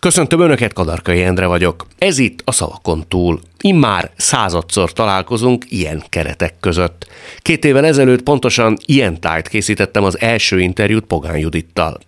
Köszöntöm Önöket, Kadarkai Endre vagyok. Ez itt a szavakon túl. Immár századszor találkozunk ilyen keretek között. Két évvel ezelőtt pontosan ilyen tájt készítettem az első interjút Pogán Judittal.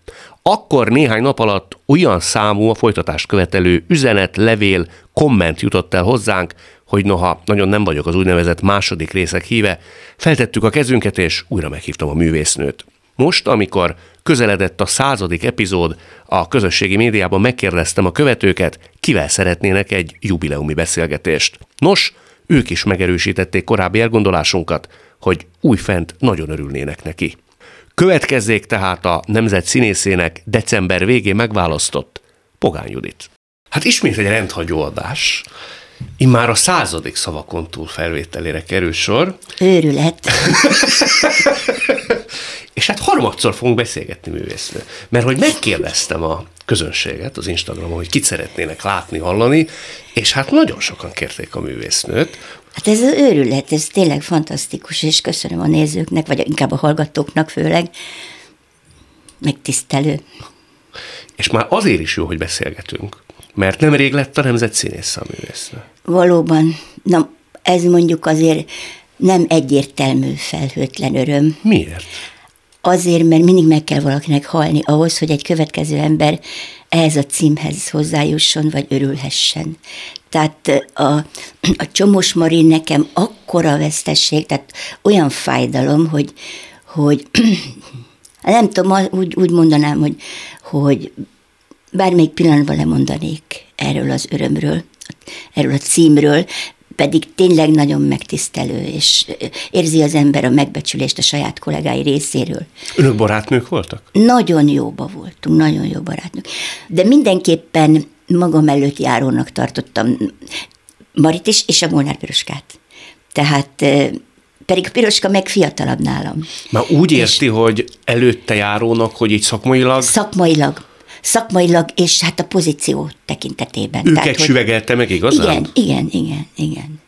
Akkor néhány nap alatt olyan számú a folytatást követelő üzenet, levél, komment jutott el hozzánk, hogy noha nagyon nem vagyok az úgynevezett második részek híve, feltettük a kezünket és újra meghívtam a művésznőt. Most, amikor közeledett a századik epizód, a közösségi médiában megkérdeztem a követőket, kivel szeretnének egy jubileumi beszélgetést. Nos, ők is megerősítették korábbi elgondolásunkat, hogy újfent nagyon örülnének neki. Következzék tehát a nemzet színészének december végén megválasztott Pogány Judit. Hát ismét egy rendhagyó adás. Immár a századik szavakon túl felvételére kerül sor. Őrület. És hát harmadszor fogunk beszélgetni művésznő. Mert hogy megkérdeztem a közönséget az Instagramon, hogy kit szeretnének látni, hallani, és hát nagyon sokan kérték a művésznőt. Hát ez az őrület, ez tényleg fantasztikus, és köszönöm a nézőknek, vagy inkább a hallgatóknak főleg. Megtisztelő. És már azért is jó, hogy beszélgetünk, mert nemrég lett a nemzet színész a művésznő. Valóban. Na, ez mondjuk azért nem egyértelmű felhőtlen öröm. Miért? Azért, mert mindig meg kell valakinek halni ahhoz, hogy egy következő ember ehhez a címhez hozzájusson, vagy örülhessen. Tehát a, a Csomos Mari nekem akkora vesztesség, tehát olyan fájdalom, hogy, hogy nem tudom, úgy, úgy mondanám, hogy, hogy bármelyik pillanatban lemondanék erről az örömről, erről a címről, pedig tényleg nagyon megtisztelő, és érzi az ember a megbecsülést a saját kollégái részéről. Önök barátnők voltak? Nagyon jóba voltunk, nagyon jó barátnők. De mindenképpen magam előtt járónak tartottam Marit is, és a Molnár Piroskát. Tehát pedig a Piroska meg fiatalabb nálam. Már úgy érti, és hogy előtte járónak, hogy így szakmailag? Szakmailag szakmailag, és hát a pozíció tekintetében. Őket Tehát, süvegelte meg igazán? Igen, igen, igen, igen.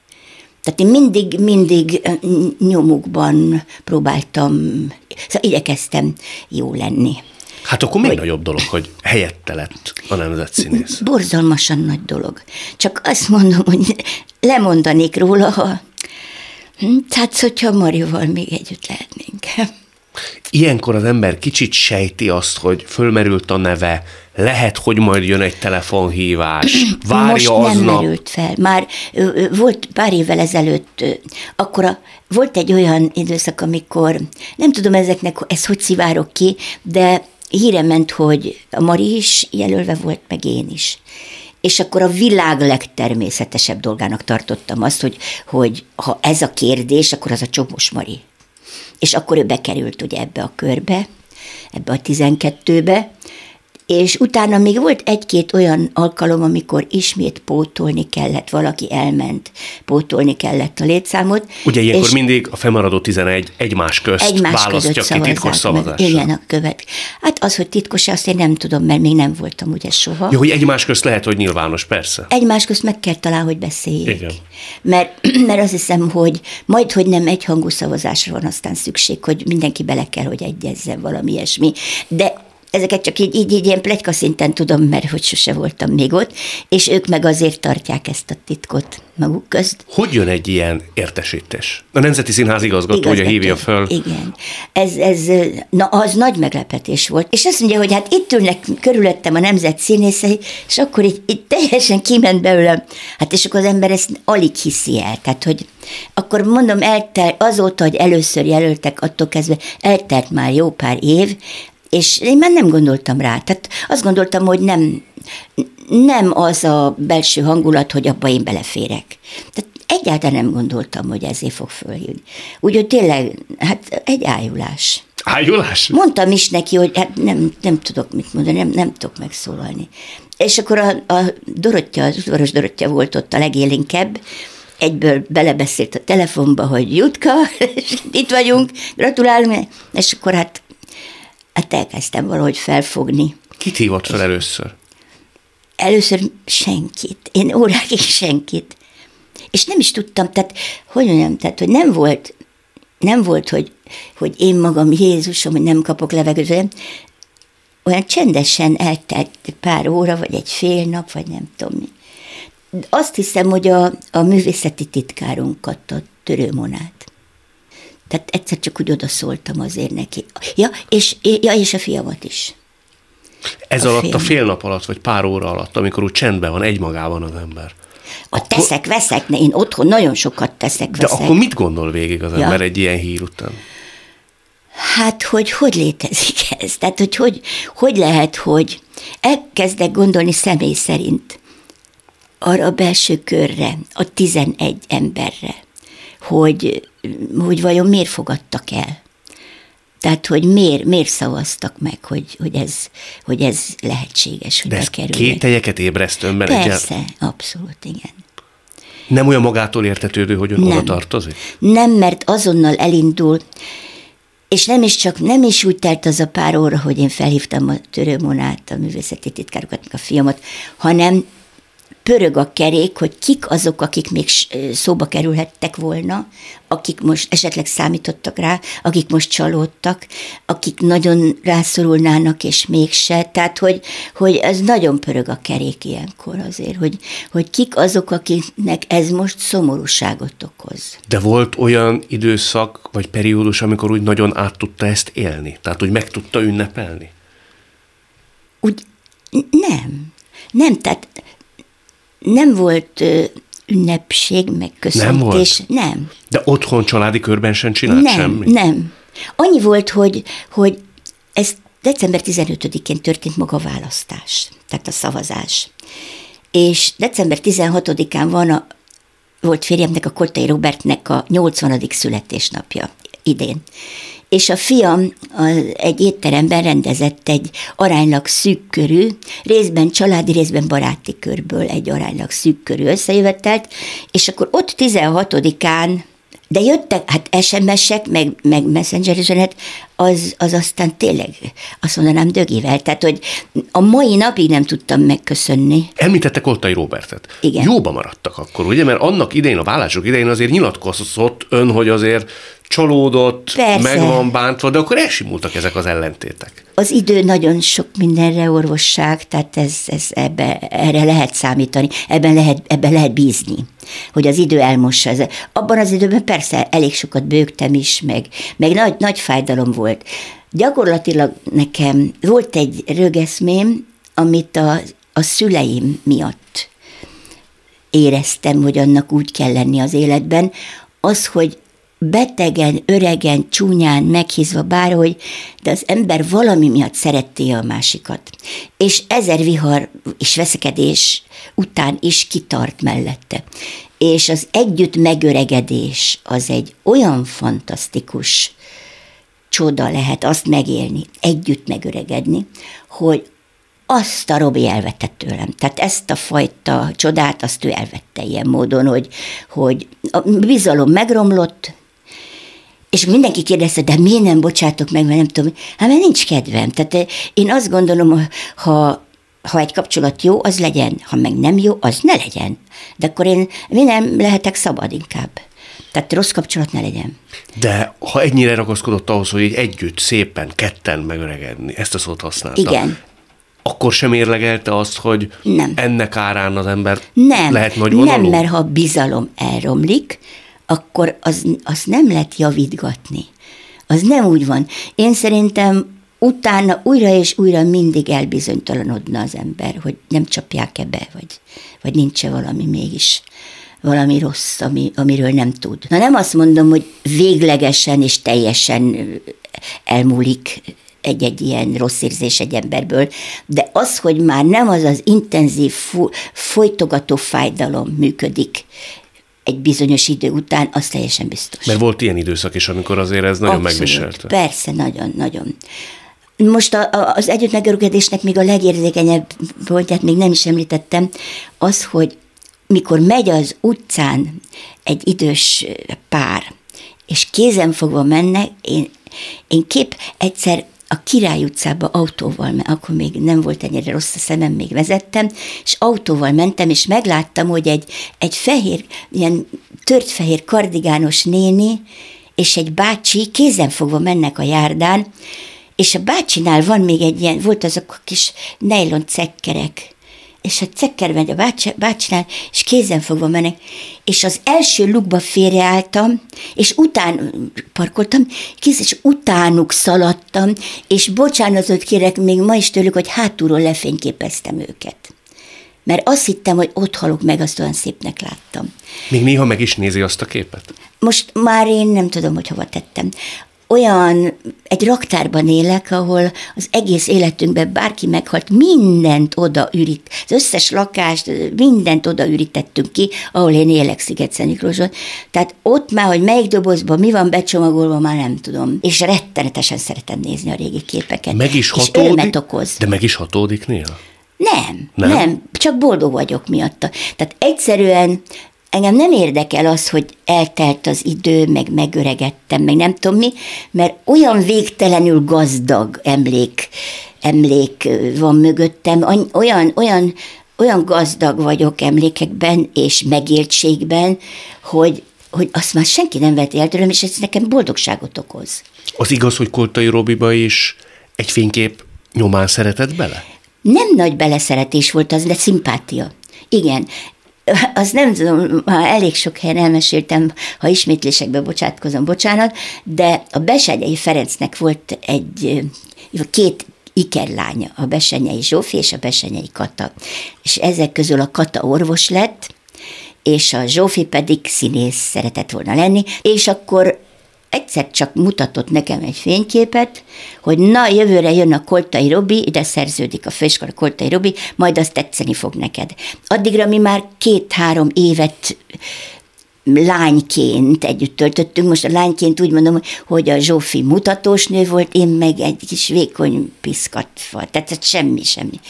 Tehát én mindig, mindig nyomukban próbáltam, szóval igyekeztem jó lenni. Hát akkor még hogy... nagyobb dolog, hogy helyette lett a nemzetszínész. Borzalmasan nagy dolog. Csak azt mondom, hogy lemondanék róla, ha... Hm, tehát, hogyha Marival még együtt lehetnénk. Ilyenkor az ember kicsit sejti azt, hogy fölmerült a neve, lehet, hogy majd jön egy telefonhívás, várja Most nem aznap. merült fel. Már volt pár évvel ezelőtt, akkor a, volt egy olyan időszak, amikor, nem tudom ezeknek, ez hogy szivárok ki, de híre ment, hogy a Mari is jelölve volt, meg én is. És akkor a világ legtermészetesebb dolgának tartottam azt, hogy, hogy ha ez a kérdés, akkor az a Csomos Mari és akkor ő bekerült ugye ebbe a körbe, ebbe a 12-be, és utána még volt egy-két olyan alkalom, amikor ismét pótolni kellett, valaki elment, pótolni kellett a létszámot. Ugye ilyenkor mindig a fennmaradó 11 egymás közt egymás választja ki titkos szavazással. Igen, a követ. Hát az, hogy titkos, azt én nem tudom, mert még nem voltam ugye soha. Jó, hogy egymás közt lehet, hogy nyilvános, persze. Egymás közt meg kell talán, hogy beszéljék. Igen. Mert, mert azt hiszem, hogy majd, hogy nem egyhangú szavazásra van aztán szükség, hogy mindenki bele kell, hogy egyezzen valami ilyesmi. De ezeket csak így, így, így ilyen plegyka szinten tudom, mert hogy sose voltam még ott, és ők meg azért tartják ezt a titkot maguk közt. Hogy jön egy ilyen értesítés? A Nemzeti Színház igazgató, igazgató ugye hívja föl. Igen. Ez, ez, na az nagy meglepetés volt. És azt mondja, hogy hát itt ülnek körülöttem a nemzet színészei, és akkor így, így teljesen kiment belőlem. Hát és akkor az ember ezt alig hiszi el. Tehát, hogy akkor mondom, eltelt, azóta, hogy először jelöltek, attól kezdve eltelt már jó pár év, és én már nem gondoltam rá. Tehát azt gondoltam, hogy nem, nem az a belső hangulat, hogy abba én beleférek. Tehát egyáltalán nem gondoltam, hogy ezért fog fölhívni. Úgyhogy tényleg, hát egy ájulás. Ájulás? Mondtam is neki, hogy hát nem, nem tudok mit mondani, nem, nem tudok megszólalni. És akkor a, a Dorottya, az udvaros Dorottya volt ott a legélinkebb, egyből belebeszélt a telefonba, hogy Jutka, itt vagyunk, gratulálunk, és akkor hát hát elkezdtem valahogy felfogni. Kit hívott fel először? Először senkit. Én órákig senkit. És nem is tudtam, tehát hogy mondjam, tehát hogy nem volt, nem volt, hogy, hogy én magam Jézusom, hogy nem kapok levegőt, olyan csendesen eltelt pár óra, vagy egy fél nap, vagy nem tudom mi. Azt hiszem, hogy a, a művészeti titkárunkat, a törőmonát. Tehát egyszer csak úgy odaszóltam azért neki. Ja, és, ja, és a fiamat is. Ez a alatt fél. a fél nap alatt, vagy pár óra alatt, amikor úgy csendben van, egymagában az ember. A akkor... teszek, veszek, én otthon nagyon sokat teszek, veszek. De akkor mit gondol végig az ja. ember egy ilyen hír után? Hát, hogy hogy létezik ez? Tehát, hogy hogy, hogy lehet, hogy elkezdek gondolni személy szerint arra a belső körre, a 11 emberre, hogy, hogy vajon miért fogadtak el. Tehát, hogy miért, miért szavaztak meg, hogy, hogy, ez, hogy ez lehetséges, hogy De ez kételyeket ébreszt önben? Persze, egyel... abszolút, igen. Nem olyan magától értetődő, hogy ön nem. oda tartozik? Nem, mert azonnal elindul, és nem is csak, nem is úgy telt az a pár óra, hogy én felhívtam a törőmonát, a művészeti titkárokat, a fiamat, hanem pörög a kerék, hogy kik azok, akik még szóba kerülhettek volna, akik most esetleg számítottak rá, akik most csalódtak, akik nagyon rászorulnának, és mégse. Tehát, hogy, hogy ez nagyon pörög a kerék ilyenkor azért, hogy, hogy kik azok, akiknek ez most szomorúságot okoz. De volt olyan időszak, vagy periódus, amikor úgy nagyon át tudta ezt élni? Tehát, hogy meg tudta ünnepelni? Úgy nem. Nem, tehát nem volt ünnepség, meg köszöntés. Nem, volt? nem. De otthon családi körben sem csinált nem, semmi? Nem, Annyi volt, hogy, hogy ez december 15-én történt maga a választás, tehát a szavazás. És december 16-án van a, volt férjemnek, a Koltai Robertnek a 80. születésnapja idén és a fiam egy étteremben rendezett egy aránylag szűk körű, részben családi, részben baráti körből egy aránylag szűk körű összejövetelt, és akkor ott 16-án de jöttek, hát SMS-ek, meg, meg messenger üzenet, az, az aztán tényleg, azt mondanám dögivel. Tehát, hogy a mai napig nem tudtam megköszönni. Említette Koltai Robertet. Igen. Jóba maradtak akkor, ugye? Mert annak idején, a vállások idején azért nyilatkozott ön, hogy azért csalódott, Persze. meg van bántva, de akkor elsimultak ezek az ellentétek. Az idő nagyon sok mindenre orvosság, tehát ez, ez ebbe, erre lehet számítani, ebben lehet, ebben lehet bízni, hogy az idő elmossa. Ez. Abban az időben persze elég sokat bőgtem is, meg, meg nagy, nagy fájdalom volt. Gyakorlatilag nekem volt egy rögeszmém, amit a, a szüleim miatt éreztem, hogy annak úgy kell lenni az életben, az, hogy betegen, öregen, csúnyán, meghízva bárhogy, de az ember valami miatt szerette a másikat. És ezer vihar és veszekedés után is kitart mellette. És az együtt megöregedés az egy olyan fantasztikus csoda lehet azt megélni, együtt megöregedni, hogy azt a Robi elvette tőlem. Tehát ezt a fajta csodát azt ő elvette ilyen módon, hogy, hogy a bizalom megromlott, és mindenki kérdezte, de miért nem bocsátok meg, mert nem tudom. Hát mert nincs kedvem. Tehát eh, én azt gondolom, ha, ha egy kapcsolat jó, az legyen, ha meg nem jó, az ne legyen. De akkor én mi nem lehetek szabad inkább. Tehát rossz kapcsolat ne legyen. De ha ennyire ragaszkodott ahhoz, hogy együtt, szépen, ketten megöregedni, ezt a szót használta. Igen. Akkor sem érlegelte azt, hogy nem. ennek árán az ember nem. lehet nagy vonalú? Nem, mert ha bizalom elromlik, akkor az, az nem lehet javítgatni. Az nem úgy van. Én szerintem utána újra és újra mindig elbizonytalanodna az ember, hogy nem csapják-e be, vagy, vagy nincs-e valami mégis valami rossz, ami, amiről nem tud. Na nem azt mondom, hogy véglegesen és teljesen elmúlik egy-egy ilyen rossz érzés egy emberből, de az, hogy már nem az az intenzív, folytogató fájdalom működik egy bizonyos idő után, az teljesen biztos. Mert volt ilyen időszak is, amikor azért ez nagyon Abszolút, megviselte. Persze, nagyon, nagyon. Most a, a, az együttmegörgedésnek még a legérzékenyebb volt, tehát még nem is említettem, az, hogy mikor megy az utcán egy idős pár, és kézenfogva mennek, én, én kép egyszer a Király utcába autóval, mert akkor még nem volt ennyire rossz a szemem, még vezettem, és autóval mentem, és megláttam, hogy egy, egy fehér, ilyen tört fehér kardigános néni, és egy bácsi kézenfogva mennek a járdán, És a bácsinál van még egy ilyen, volt azok a kis nejlon cekkerek, és a cekker megy a bácsi, bácsinál, és kézen fogva mennek, és az első lukba félreálltam, és után parkoltam, kész, és utánuk szaladtam, és bocsánatot kérek még ma is tőlük, hogy hátulról lefényképeztem őket. Mert azt hittem, hogy ott halok meg, azt olyan szépnek láttam. Még néha meg is nézi azt a képet? Most már én nem tudom, hogy hova tettem olyan, egy raktárban élek, ahol az egész életünkben bárki meghalt, mindent oda ürít, az összes lakást, mindent oda ürítettünk ki, ahol én élek sziget Miklóson. Tehát ott már, hogy melyik dobozban mi van becsomagolva, már nem tudom. És rettenetesen szeretem nézni a régi képeket. Meg is hatódik? okoz. De meg is hatódik néha? Nem, nem, nem, csak boldog vagyok miatta. Tehát egyszerűen engem nem érdekel az, hogy eltelt az idő, meg megöregettem, meg nem tudom mi, mert olyan végtelenül gazdag emlék, emlék van mögöttem, olyan, olyan, olyan gazdag vagyok emlékekben és megéltségben, hogy, hogy azt már senki nem vett el tőlem, és ez nekem boldogságot okoz. Az igaz, hogy Koltai Robiba is egy fénykép nyomán szeretett bele? Nem nagy beleszeretés volt az, de szimpátia. Igen, az nem tudom, ha elég sok helyen elmeséltem, ha ismétlésekbe bocsátkozom, bocsánat, de a Besegyei Ferencnek volt egy, két ikerlánya, a Besenyei Zsófi és a Besenyei Kata. És ezek közül a Kata orvos lett, és a Zsófi pedig színész szeretett volna lenni, és akkor egyszer csak mutatott nekem egy fényképet, hogy na, jövőre jön a Koltai Robi, ide szerződik a főiskola Koltai Robi, majd azt tetszeni fog neked. Addigra mi már két-három évet lányként együtt töltöttünk. Most a lányként úgy mondom, hogy a Zsófi mutatós nő volt, én meg egy kis vékony piszkat volt. Tehát semmi, semmi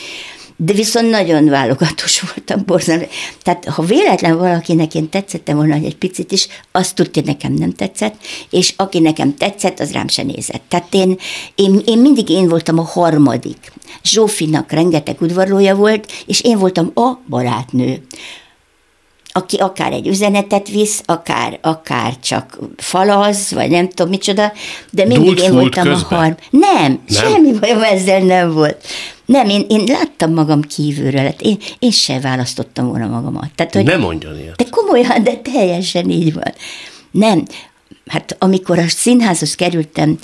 de viszont nagyon válogatós voltam borzalmas. Tehát ha véletlen valakinek én tetszettem volna egy picit is, azt tudja, nekem nem tetszett, és aki nekem tetszett, az rám se nézett. Tehát én, én, én mindig én voltam a harmadik. Zsófinak rengeteg udvarlója volt, és én voltam a barátnő aki akár egy üzenetet visz, akár, akár csak falaz, vagy nem tudom micsoda, de mindig Dult, én voltam közben? a harm. Nem, nem, semmi bajom ezzel nem volt. Nem, én, én láttam magam kívülről, hát én, én se választottam volna magamat. Tehát, hogy, nem mondjon ilyet. De komolyan, de teljesen így van. Nem, hát amikor a színházhoz kerültem,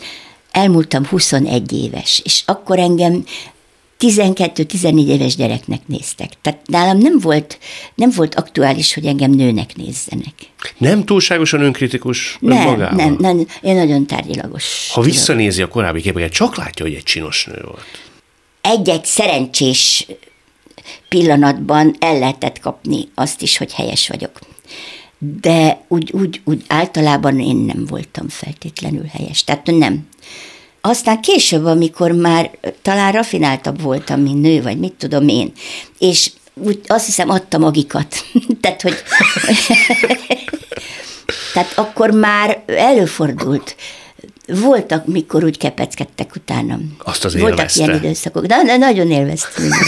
elmúltam 21 éves, és akkor engem 12-14 éves gyereknek néztek. Tehát nálam nem volt, nem volt aktuális, hogy engem nőnek nézzenek. Nem túlságosan önkritikus nem, magával? Nem, nem, én nagyon tárgyilagos. Ha visszanézi a korábbi képeket, csak látja, hogy egy csinos nő volt. Egy-egy szerencsés pillanatban el lehetett kapni azt is, hogy helyes vagyok. De úgy, úgy, úgy általában én nem voltam feltétlenül helyes. Tehát nem, aztán később, amikor már talán rafináltabb voltam, mint nő, vagy mit tudom én, és úgy azt hiszem adta magikat. Tehát, hogy... Tehát akkor már előfordult. Voltak, mikor úgy kepeckedtek utánam. Azt az Voltak élvezte. ilyen időszakok, de, de nagyon élveztem.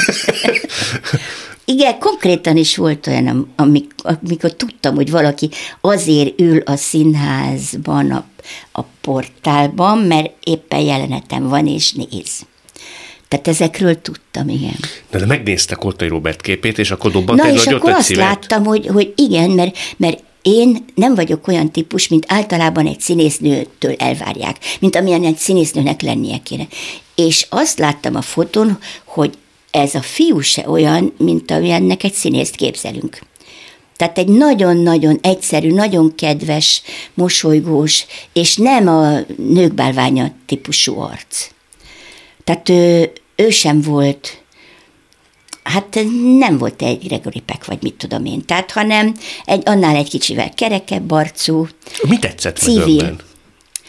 Igen, konkrétan is volt olyan, amikor, amikor tudtam, hogy valaki azért ül a színházban, a, a portálban, mert éppen jelenetem van, és néz. Tehát ezekről tudtam, igen. De, de megnézte Koltai Robert képét, és akkor dobbant Na, egy és akkor azt szívet. láttam, hogy, hogy igen, mert, mert én nem vagyok olyan típus, mint általában egy színésznőtől elvárják, mint amilyen egy színésznőnek lennie kéne. És azt láttam a fotón, hogy ez a fiú se olyan, mint amilyennek egy színészt képzelünk. Tehát egy nagyon-nagyon egyszerű, nagyon kedves, mosolygós, és nem a nőkbálványa típusú arc. Tehát ő, ő sem volt, hát nem volt egy Gregory Peck, vagy mit tudom én, tehát, hanem egy, annál egy kicsivel kerekebb arcú. Mi tetszett civil. önben?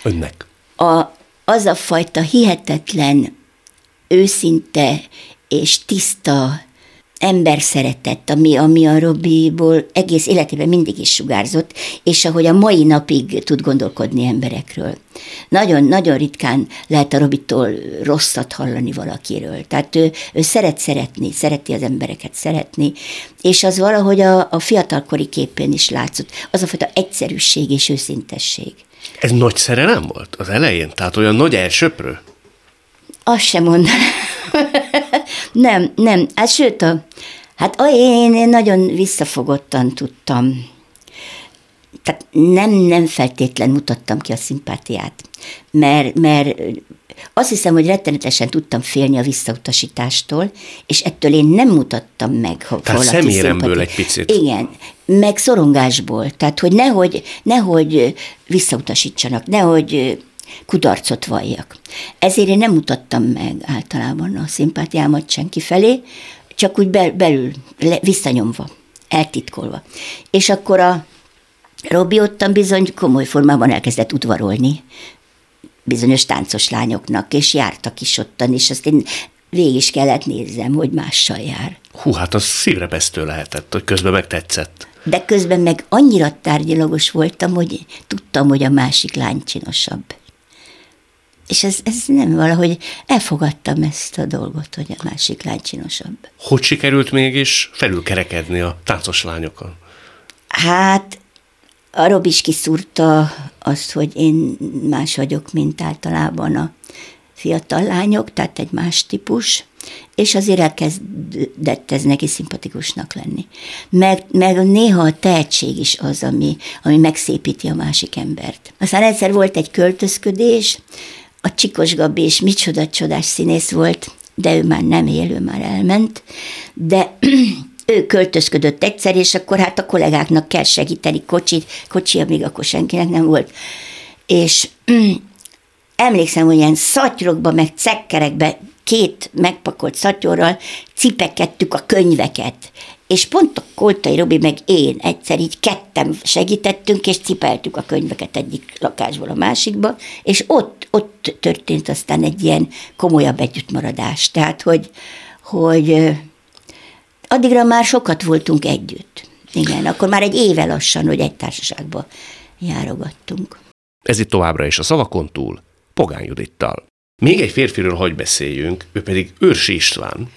Önnek? A, az a fajta hihetetlen, őszinte és tiszta ember szeretett, ami, ami a Robiból egész életében mindig is sugárzott, és ahogy a mai napig tud gondolkodni emberekről. Nagyon-nagyon ritkán lehet a Robitól rosszat hallani valakiről. Tehát ő, ő szeret szeretni, szereti az embereket szeretni, és az valahogy a, a fiatalkori képén is látszott. Az a fajta egyszerűség és őszintesség. Ez nagy szerelem volt az elején? Tehát olyan nagy elsöprő? Azt sem mondanám. nem, nem. Hát sőt, a, hát a, én, én nagyon visszafogottan tudtam. Tehát nem, nem feltétlen mutattam ki a szimpátiát, mert, mert azt hiszem, hogy rettenetesen tudtam félni a visszautasítástól, és ettől én nem mutattam meg, ha Tehát szeméremből egy picit. Igen, meg szorongásból. Tehát, hogy nehogy, nehogy visszautasítsanak, nehogy kudarcot valljak. Ezért én nem mutattam meg általában a szimpátiámat senki felé, csak úgy belül, le, visszanyomva, eltitkolva. És akkor a Robi ottan bizony komoly formában elkezdett udvarolni bizonyos táncos lányoknak, és jártak is ottan, és azt én végig is kellett nézzem, hogy mással jár. Hú, hát az szívrepesztő lehetett, hogy közben megtetszett. De közben meg annyira tárgyalagos voltam, hogy tudtam, hogy a másik lány csinosabb. És ez, ez nem valahogy elfogadtam ezt a dolgot, hogy a másik lány csinosabb. Hogy sikerült mégis felülkerekedni a táncos lányokon? Hát a Rob is kiszúrta azt, hogy én más vagyok, mint általában a fiatal lányok, tehát egy más típus, és azért elkezdett ez neki szimpatikusnak lenni. Meg, meg néha a tehetség is az, ami, ami megszépíti a másik embert. Aztán egyszer volt egy költözködés, a Csikos Gabi és micsoda csodás színész volt, de ő már nem él, ő már elment, de ő költözködött egyszer, és akkor hát a kollégáknak kell segíteni, kocsi, kocsi, amíg akkor senkinek nem volt. És emlékszem, hogy ilyen szatyrokba, meg cekkerekbe két megpakolt szatyorral cipekedtük a könyveket. És pont a Koltai Robi meg én egyszer így ketten segítettünk, és cipeltük a könyveket egyik lakásból a másikba, és ott, ott történt aztán egy ilyen komolyabb együttmaradás. Tehát, hogy, hogy addigra már sokat voltunk együtt. Igen, akkor már egy éve lassan, hogy egy társaságba járogattunk. Ez itt továbbra is a szavakon túl, Pogány Judittal. Még egy férfiről hagy beszéljünk, ő pedig Őrsi István.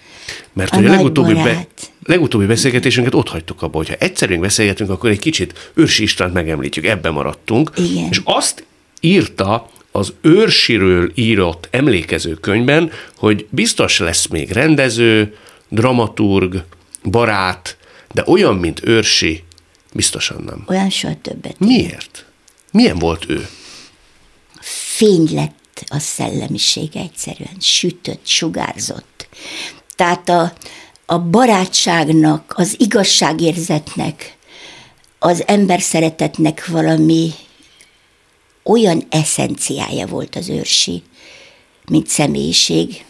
Mert a, a legutóbbi, be, legutóbbi beszélgetésünket ott hagytuk abba, hogyha egyszerűen beszélgetünk, akkor egy kicsit Őrsi Istvánt megemlítjük, ebben maradtunk. Igen. És azt írta az őrsiről írott emlékező könyvben, hogy biztos lesz még rendező, dramaturg, barát, de olyan, mint őrsi, biztosan nem. Olyan soha többet. Miért? Milyen volt ő? Fény lett a szellemisége egyszerűen, sütött, sugárzott. Tehát a, a barátságnak, az igazságérzetnek, az ember szeretetnek valami olyan eszenciája volt az őrsi, mint személyiség,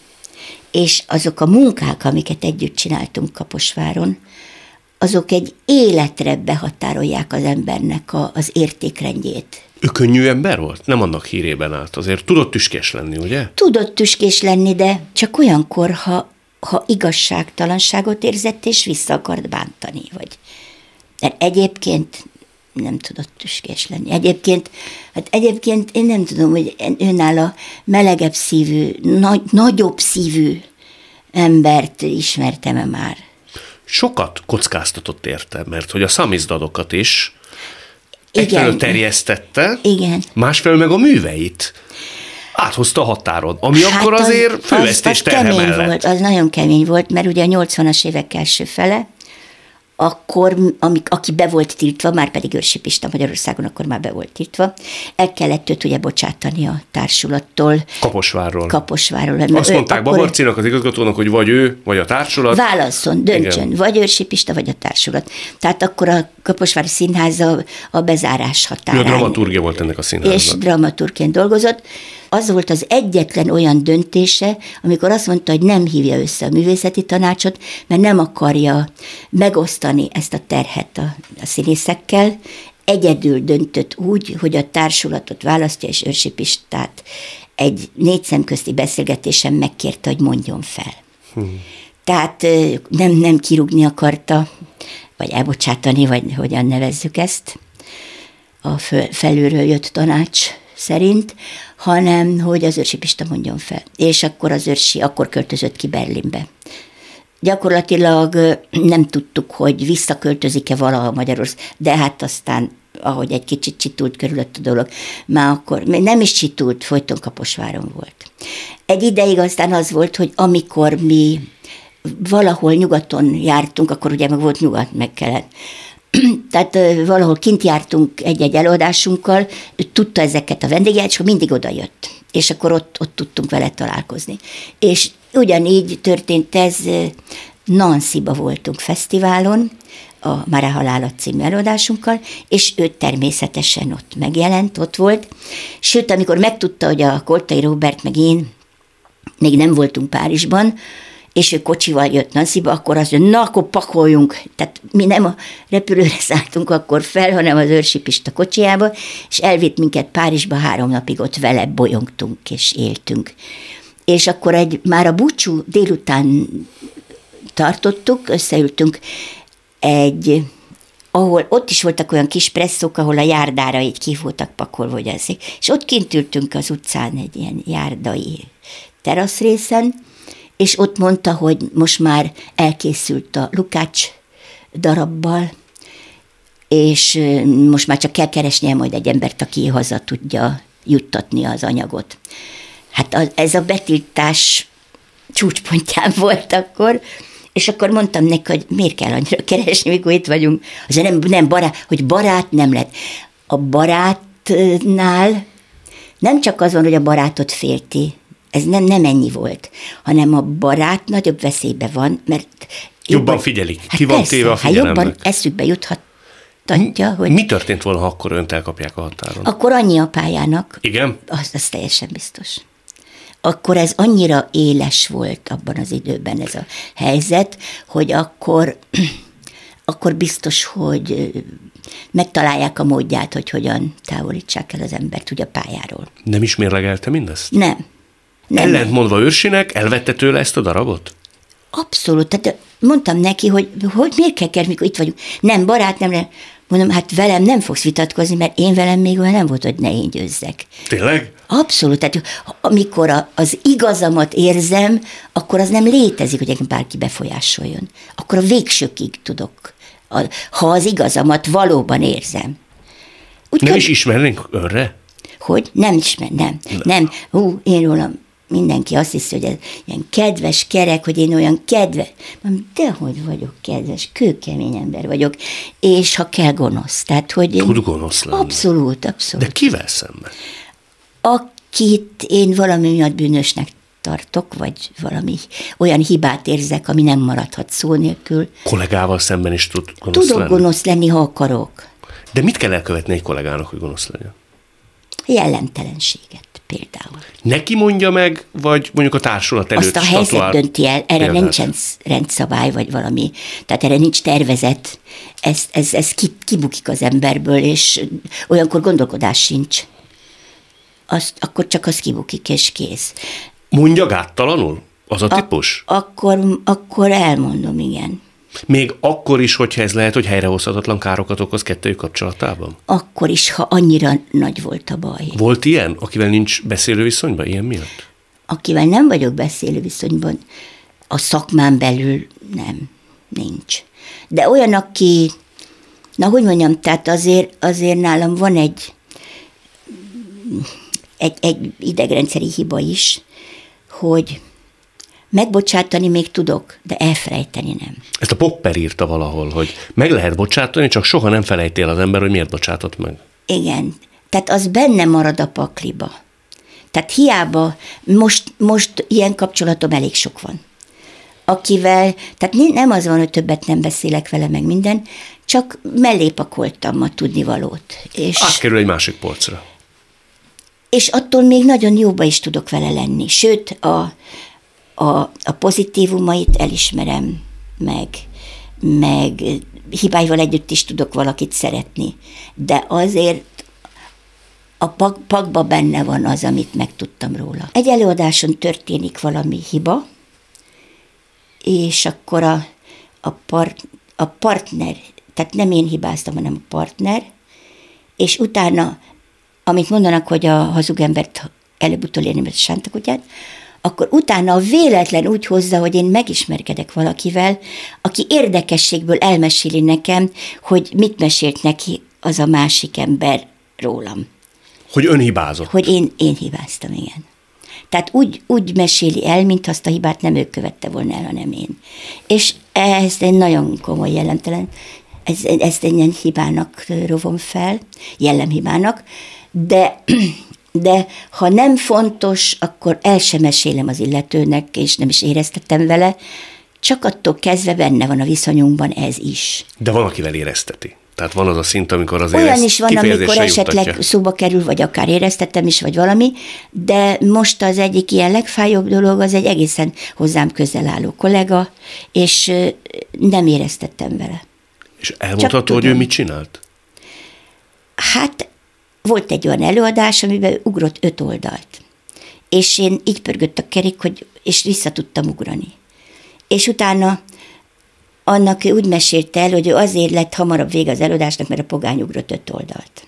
és azok a munkák, amiket együtt csináltunk Kaposváron, azok egy életre behatárolják az embernek a, az értékrendjét. Ő könnyű ember volt? Nem annak hírében állt. Azért tudott tüskés lenni, ugye? Tudott tüskés lenni, de csak olyankor, ha, ha igazságtalanságot érzett, és vissza akart bántani, vagy... De egyébként nem tudott tüskés lenni. Egyébként, hát egyébként én nem tudom, hogy a melegebb szívű, nagy, nagyobb szívű embert ismertem-e már. Sokat kockáztatott érte, mert hogy a szamizdadokat is egyfelől terjesztette, Igen. másfelől meg a műveit áthozta a határon, ami hát akkor azért fővesztés az, az kemény volt, az nagyon kemény volt, mert ugye a 80-as évek első fele, akkor, amik, aki be volt tiltva, már pedig Őrsi Pista Magyarországon akkor már be volt tiltva, el kellett őt ugye bocsátani a társulattól. Kaposvárról. Kaposvárról. Azt mondták akkor... Babarcinak, az igazgatónak, hogy vagy ő, vagy a társulat. Válasszon, döntsön, Igen. vagy Őrsi Pista, vagy a társulat. Tehát akkor a Kaposvári Színház a, a bezárás határán. Ő a dramaturgia volt ennek a színháznak. És dramaturgként dolgozott. Az volt az egyetlen olyan döntése, amikor azt mondta, hogy nem hívja össze a művészeti tanácsot, mert nem akarja megosztani ezt a terhet a, a színészekkel, egyedül döntött úgy, hogy a társulatot választja, és Őrsi Pistát egy négy szemközti beszélgetésen megkérte, hogy mondjon fel. Hmm. Tehát nem, nem kirúgni akarta, vagy elbocsátani, vagy hogyan nevezzük ezt, a felülről jött tanács szerint, hanem hogy az őrsi Pista mondjon fel. És akkor az őrsi, akkor költözött ki Berlinbe. Gyakorlatilag nem tudtuk, hogy visszaköltözik-e valaha Magyarország, de hát aztán ahogy egy kicsit csitult körülött a dolog, már akkor nem is csitult, folyton Kaposváron volt. Egy ideig aztán az volt, hogy amikor mi valahol nyugaton jártunk, akkor ugye meg volt nyugat, meg kellett. Tehát valahol kint jártunk egy-egy előadásunkkal, tudta ezeket a vendégeket, és mindig oda jött. És akkor ott, ott tudtunk vele találkozni. És ugyanígy történt ez, Nancy-ba voltunk fesztiválon, a Mara Halálat című előadásunkkal, és ő természetesen ott megjelent, ott volt. Sőt, amikor megtudta, hogy a Koltai Robert meg én még nem voltunk Párizsban, és ő kocsival jött Nancyba, akkor azt mondja, na, akkor pakoljunk. Tehát mi nem a repülőre szálltunk akkor fel, hanem az őrsipista kocsiába, és elvitt minket Párizsba, három napig ott vele bolyongtunk és éltünk. És akkor egy, már a búcsú délután tartottuk, összeültünk egy ahol ott is voltak olyan kis presszók, ahol a járdára így ki voltak pakolva, hogy ezek. És ott kint ültünk az utcán egy ilyen járdai teraszrészen, és ott mondta, hogy most már elkészült a Lukács darabbal, és most már csak kell keresnie majd egy embert, aki haza tudja juttatni az anyagot. Hát ez a betiltás csúcspontján volt akkor, és akkor mondtam neki, hogy miért kell annyira keresni, mikor itt vagyunk. Azért nem, nem barát, hogy barát nem lett. A barátnál nem csak az van, hogy a barátot félti, ez nem, nem ennyi volt, hanem a barát nagyobb veszélybe van, mert jobban, jobban figyelik, hát ki van persze, téve a figyelemnek. Hát jobban eszükbe juthat Tantja, hogy... Mi történt volna, ha akkor önt elkapják a határon? Akkor annyi a pályának. Igen? Az, az teljesen biztos. Akkor ez annyira éles volt abban az időben ez a helyzet, hogy akkor, akkor biztos, hogy megtalálják a módját, hogy hogyan távolítsák el az embert ugye a pályáról. Nem is mérlegelte mindezt? Nem. Nem. Ellentmondva őrsinek, elvette tőle ezt a darabot? Abszolút. Tehát mondtam neki, hogy, hogy miért kell kerülni, mikor itt vagyunk. Nem, barát, nem, nem. Mondom, hát velem nem fogsz vitatkozni, mert én velem még olyan nem volt, hogy ne én győzzek. Tényleg? Abszolút. Tehát amikor a, az igazamat érzem, akkor az nem létezik, hogy engem bárki befolyásoljon. Akkor a végsőkig tudok, a, ha az igazamat valóban érzem. Úgy nem kell, is ismernénk önre? Hogy? Nem ismer, nem. Nem. nem. Hú, én rólam mindenki azt hiszi, hogy ez ilyen kedves kerek, hogy én olyan kedves. Mondom, dehogy vagyok kedves, kőkemény ember vagyok, és ha kell gonosz. Tehát, hogy én... Tud gonosz lenni. Abszolút, abszolút. De kivel szemben? Akit én valami miatt bűnösnek tartok, vagy valami olyan hibát érzek, ami nem maradhat szó nélkül. Kollégával szemben is tud gonosz Tudok lenni? gonosz lenni, ha akarok. De mit kell elkövetni egy kollégának, hogy gonosz legyen? Jellemtelenséget például. Neki mondja meg, vagy mondjuk a társulat előtt Azt a helyzet statuál dönti el, erre példát. nincsen rendszabály, vagy valami, tehát erre nincs tervezet, ez, ez, ez kibukik az emberből, és olyankor gondolkodás sincs. Azt, akkor csak az kibukik, és kész. Mondja gáttalanul? Az a típus? A, akkor, akkor elmondom, igen. Még akkor is, hogyha ez lehet, hogy helyrehozhatatlan károkat okoz kettőjük kapcsolatában? Akkor is, ha annyira nagy volt a baj. Volt ilyen, akivel nincs beszélő viszonyban, ilyen miatt? Akivel nem vagyok beszélő viszonyban, a szakmán belül nem, nincs. De olyan, aki, na hogy mondjam, tehát azért, azért nálam van egy, egy, egy idegrendszeri hiba is, hogy Megbocsátani még tudok, de elfelejteni nem. Ezt a Popper írta valahol, hogy meg lehet bocsátani, csak soha nem felejtél az ember, hogy miért bocsátott meg. Igen. Tehát az benne marad a pakliba. Tehát hiába, most, most ilyen kapcsolatom elég sok van. Akivel, tehát nem az van, hogy többet nem beszélek vele meg minden, csak mellé pakoltam a tudnivalót. És, Átkerül egy másik polcra. És attól még nagyon jóba is tudok vele lenni. Sőt, a, a, a pozitívumait elismerem, meg, meg hibáival együtt is tudok valakit szeretni. De azért a pak, pakba benne van az, amit megtudtam róla. Egy előadáson történik valami hiba, és akkor a, a, part, a partner, tehát nem én hibáztam, hanem a partner, és utána, amit mondanak, hogy a hazug embert előbb-utóbb érni, mert sántakutyát, akkor utána véletlen úgy hozza, hogy én megismerkedek valakivel, aki érdekességből elmeséli nekem, hogy mit mesélt neki az a másik ember rólam. Hogy ön hibázott. Hogy én, én hibáztam, igen. Tehát úgy, úgy meséli el, mint azt a hibát nem ő követte volna el, hanem én. És ez egy nagyon komoly jellemtelen, ez, ezt egy ilyen hibának rovom fel, jellemhibának, de, de ha nem fontos, akkor el sem mesélem az illetőnek, és nem is éreztetem vele, csak attól kezdve benne van a viszonyunkban ez is. De van, akivel érezteti. Tehát van az a szint, amikor azért Olyan is van, amikor esetleg juttatja. szóba kerül, vagy akár éreztettem is, vagy valami, de most az egyik ilyen legfájóbb dolog, az egy egészen hozzám közel álló kollega, és nem éreztettem vele. És elmondható, hogy ő mit csinált? Hát volt egy olyan előadás, amiben ugrott öt oldalt. És én így pörgött a kerék, hogy, és vissza tudtam ugrani. És utána annak ő úgy mesélte el, hogy ő azért lett hamarabb vége az előadásnak, mert a pogány ugrott öt oldalt.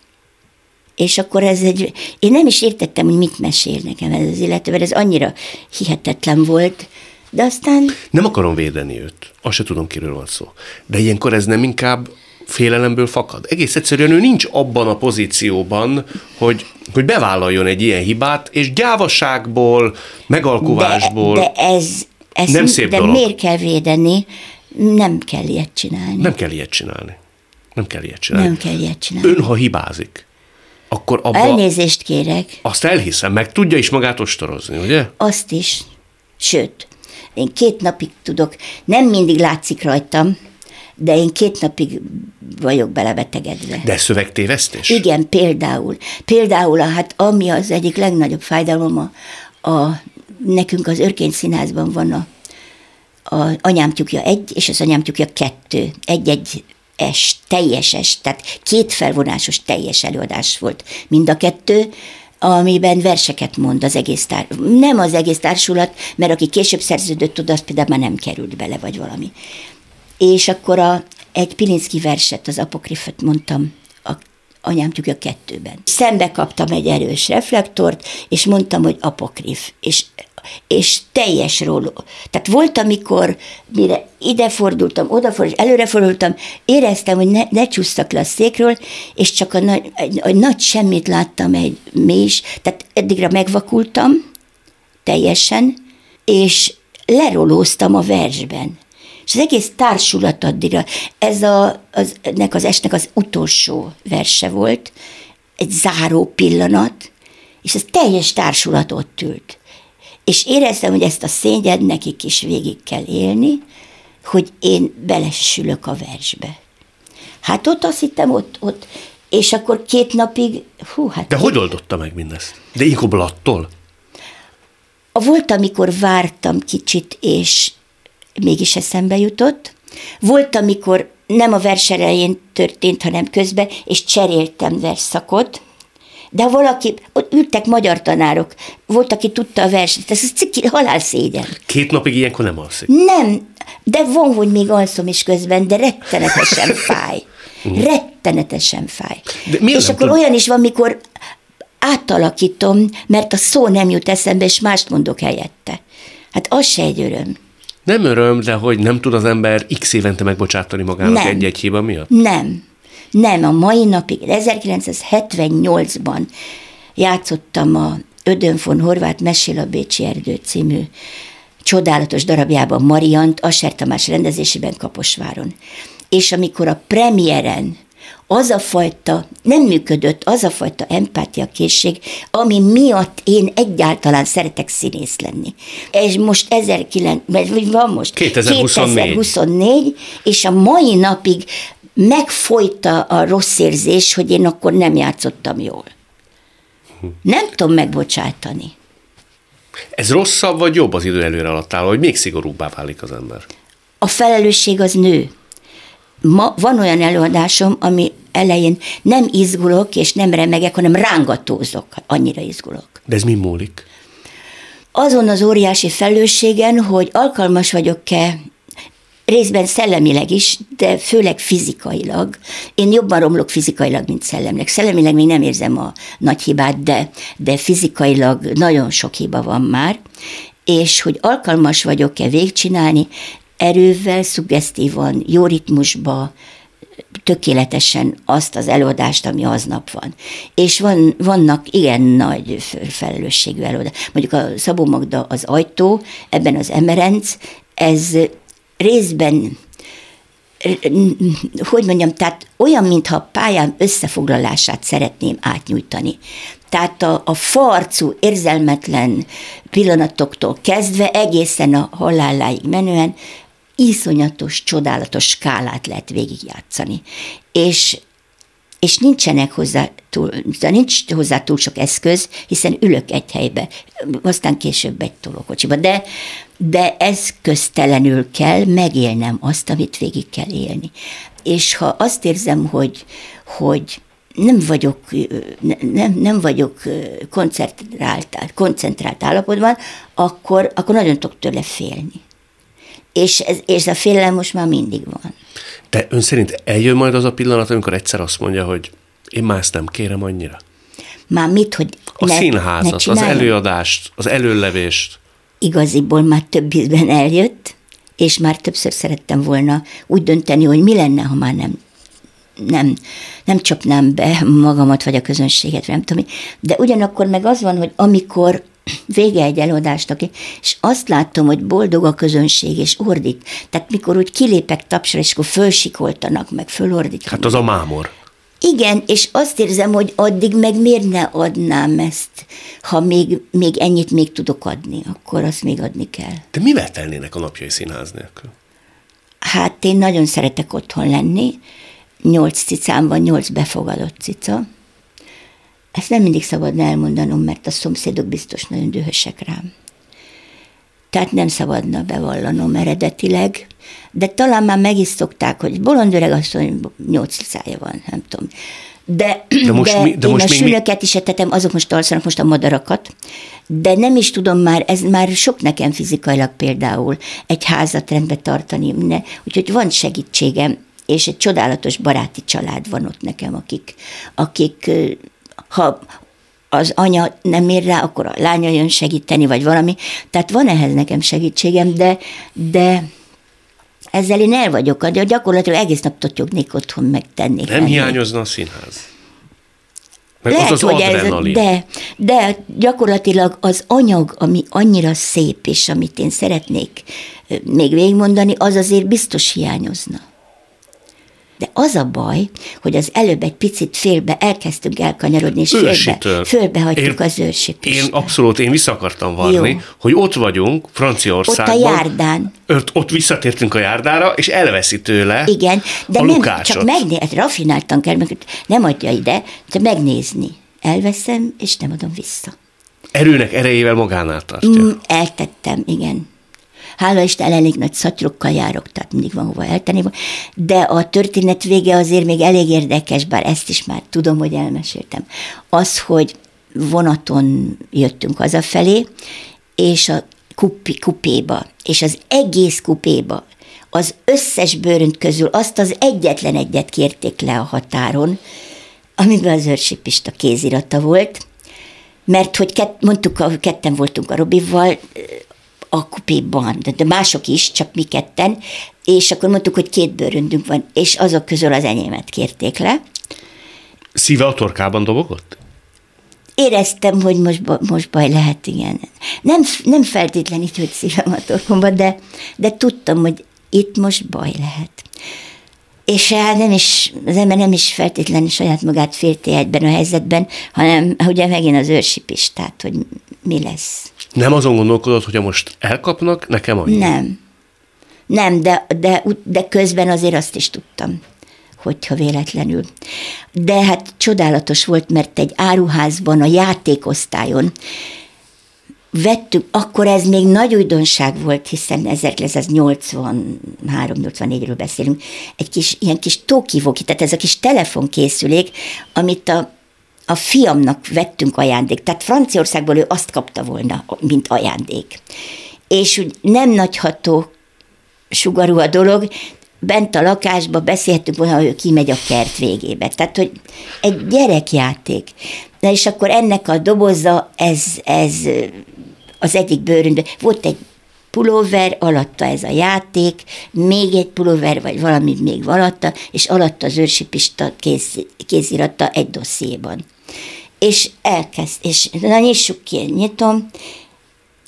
És akkor ez egy, én nem is értettem, hogy mit mesél nekem ez az illető, mert ez annyira hihetetlen volt, de aztán... Nem akarom védeni őt, azt se tudom, kiről van szó. De ilyenkor ez nem inkább félelemből fakad. Egész egyszerűen ő nincs abban a pozícióban, hogy, hogy bevállaljon egy ilyen hibát, és gyávaságból, megalkuvásból. De, de ez, ez nem szép de dolog. miért kell védeni? Nem kell ilyet csinálni. Nem kell ilyet csinálni. Nem kell ilyet csinálni. Nem kell ilyet csinálni. Ön, ha hibázik, akkor abba... Elnézést kérek. Azt elhiszem, meg tudja is magát ostorozni, ugye? Azt is. Sőt, én két napig tudok, nem mindig látszik rajtam, de én két napig vagyok belebetegedve. De szövegtévesztés? Igen, például. Például, hát ami az egyik legnagyobb fájdalom, a, a nekünk az Örkény Színházban van a, a anyám tyúkja egy, és az anyám tyúkja kettő. Egy-egy es, teljes es, tehát két felvonásos teljes előadás volt mind a kettő, amiben verseket mond az egész tár... Nem az egész társulat, mert aki később szerződött oda, az például már nem került bele, vagy valami. És akkor a, egy Pilinszki verset, az apokrifet mondtam a anyám a kettőben. Szembe kaptam egy erős reflektort, és mondtam, hogy apokrif. És és teljes róló. Tehát volt, amikor mire ide fordultam, odafordultam, előre fordultam, éreztem, hogy ne, ne csúsztak le a székről, és csak a nagy, egy, egy nagy semmit láttam egy més, tehát eddigre megvakultam teljesen, és lerolóztam a versben. És az egész társulat addigra, ez a, az, ennek az esnek az utolsó verse volt, egy záró pillanat, és ez teljes társulat ott ült. És éreztem, hogy ezt a szényed nekik is végig kell élni, hogy én belesülök a versbe. Hát ott azt hittem, ott, ott, és akkor két napig, hú, hát... De két... hogy oldotta meg mindezt? De Igoblattól? Volt, amikor vártam kicsit, és mégis eszembe jutott. Volt, amikor nem a vers elején történt, hanem közben, és cseréltem versszakot, de valaki, ott ültek magyar tanárok, volt, aki tudta a verset, ez ciki, halál szégyen. Két napig ilyenkor nem alszik? Nem, de van, hogy még alszom is közben, de rettenetesen fáj. Mhm. rettenetesen fáj. De és akkor tud... olyan is van, mikor átalakítom, mert a szó nem jut eszembe, és mást mondok helyette. Hát az se egy öröm. Nem öröm, de hogy nem tud az ember x évente megbocsátani magának egy-egy hiba miatt? Nem. Nem, a mai napig, 1978-ban játszottam a Ödön von Horváth Mesél a Bécsi Erdő című csodálatos darabjában Mariant, Asser Tamás rendezésében Kaposváron. És amikor a premiéren az a fajta, nem működött az a fajta empátia készség, ami miatt én egyáltalán szeretek színész lenni. És most 1900, van most 2024. 2024, és a mai napig megfojta a rossz érzés, hogy én akkor nem játszottam jól. Nem tudom megbocsátani. Ez rosszabb vagy jobb az idő előre alatt áll, hogy még szigorúbbá válik az ember? A felelősség az nő. Ma van olyan előadásom, ami elején nem izgulok és nem remegek, hanem rángatózok, annyira izgulok. De ez mi múlik? Azon az óriási felelősségen, hogy alkalmas vagyok-e részben szellemileg is, de főleg fizikailag. Én jobban romlok fizikailag, mint szellemileg. Szellemileg még nem érzem a nagy hibát, de, de fizikailag nagyon sok hiba van már, és hogy alkalmas vagyok-e végcsinálni, erővel, szuggesztívan, jó ritmusba, tökéletesen azt az előadást, ami aznap van. És van, vannak igen nagy felelősségű előadás. Mondjuk a Szabó Magda az ajtó, ebben az Emerenc, ez részben hogy mondjam, tehát olyan, mintha a pályám összefoglalását szeretném átnyújtani. Tehát a, a farcú, érzelmetlen pillanatoktól kezdve egészen a haláláig menően iszonyatos, csodálatos skálát lehet végigjátszani. És és nincsenek hozzá túl, nincs hozzá túl sok eszköz, hiszen ülök egy helybe, aztán később egy tolókocsiba, de, de eszköztelenül kell megélnem azt, amit végig kell élni. És ha azt érzem, hogy, hogy nem vagyok, nem, nem vagyok koncentrált, koncentrált állapotban, akkor, akkor nagyon tudok tőle félni. És ez, és a félelem most már mindig van. De ön szerint eljön majd az a pillanat, amikor egyszer azt mondja, hogy én már ezt nem kérem annyira? Már mit, hogy A ne, színházat, ne az előadást, az előlevést. Igaziból már több ízben eljött, és már többször szerettem volna úgy dönteni, hogy mi lenne, ha már nem nem, nem csapnám be magamat, vagy a közönséget, nem tudom, de ugyanakkor meg az van, hogy amikor vége egy előadásnak, és azt látom, hogy boldog a közönség, és ordít. Tehát mikor úgy kilépek tapsra, és akkor fölsikoltanak, meg fölordít. Hát az a mámor. Igen, és azt érzem, hogy addig meg miért ne adnám ezt, ha még, még ennyit még tudok adni, akkor azt még adni kell. De mivel telnének a napjai színház nélkül? Hát én nagyon szeretek otthon lenni, nyolc cicám van, nyolc befogadott cica, ezt nem mindig szabadna elmondanom, mert a szomszédok biztos nagyon dühösek rám. Tehát nem szabadna bevallanom eredetileg, de talán már meg is szokták, hogy bolond öreg asszony, nyolc szája van, nem tudom. De, de, most de, mi, de én most a sülöket mi... is etetem, azok most alszanak most a madarakat, de nem is tudom már, ez már sok nekem fizikailag például egy házat rendbe tartani, ne, úgyhogy van segítségem, és egy csodálatos baráti család van ott nekem, akik, akik ha az anya nem ér rá, akkor a lánya jön segíteni, vagy valami. Tehát van ehhez nekem segítségem, de, de ezzel én el vagyok, de gyakorlatilag egész nap totyognék otthon, megtennék. Nem lenni. hiányozna a színház? Meg Lehet, az az hogy ez, de, de gyakorlatilag az anyag, ami annyira szép, és amit én szeretnék még végigmondani, az azért biztos hiányozna. De az a baj, hogy az előbb egy picit félbe elkezdtünk elkanyarodni, és félbe, félbehagytuk az őrsipist. Én abszolút, én vissza akartam varni, Jó. hogy ott vagyunk, Franciaországban. Ott a járdán. Ott, ott visszatértünk a járdára, és elveszi tőle Igen, de a nem, lukácsot. csak megné, hát rafináltan kell, nem adja ide, de megnézni. Elveszem, és nem adom vissza. Erőnek erejével magánál tartja. Mm, eltettem, igen. Hála Isten, elég nagy szatyrokkal járok, tehát mindig van hova eltenni. De a történet vége azért még elég érdekes, bár ezt is már tudom, hogy elmeséltem. Az, hogy vonaton jöttünk hazafelé, és a kupi, kupéba, és az egész kupéba az összes bőrönt közül azt az egyetlen egyet kérték le a határon, amiben az őrsipista kézirata volt, mert hogy kett, mondtuk, ketten voltunk a Robival, a kupéban, de mások is, csak mi ketten, és akkor mondtuk, hogy két bőröndünk van, és azok közül az enyémet kérték le. Szíve a torkában dobogott? Éreztem, hogy most, most baj lehet, igen. Nem, nem feltétlenül hogy szívem a torkomban, de, de tudtam, hogy itt most baj lehet. És hát nem is, az ember nem is feltétlenül saját magát félti egyben a helyzetben, hanem ugye megint az őrsipis, tehát hogy mi lesz. Nem azon gondolkodott, hogy most elkapnak, nekem annyi? Nem. Nem, de, de, de közben azért azt is tudtam, hogyha véletlenül. De hát csodálatos volt, mert egy áruházban, a játékosztályon vettük, akkor ez még nagy újdonság volt, hiszen 1983-84-ről beszélünk, egy kis, ilyen kis tókivóki, tehát ez a kis telefonkészülék, amit a a fiamnak vettünk ajándék, tehát Franciaországból ő azt kapta volna, mint ajándék. És úgy nem nagyható sugarú a dolog, bent a lakásba beszéltünk volna, hogy ő kimegy a kert végébe. Tehát, hogy egy gyerekjáték. Na és akkor ennek a doboza, ez, ez az egyik bőrünkben, volt egy pulóver, alatta ez a játék, még egy pulóver, vagy valami még alatta, és alatta az őrsipista kéz, kéziratta egy dossziéban. És elkezd, és na nyissuk ki, nyitom,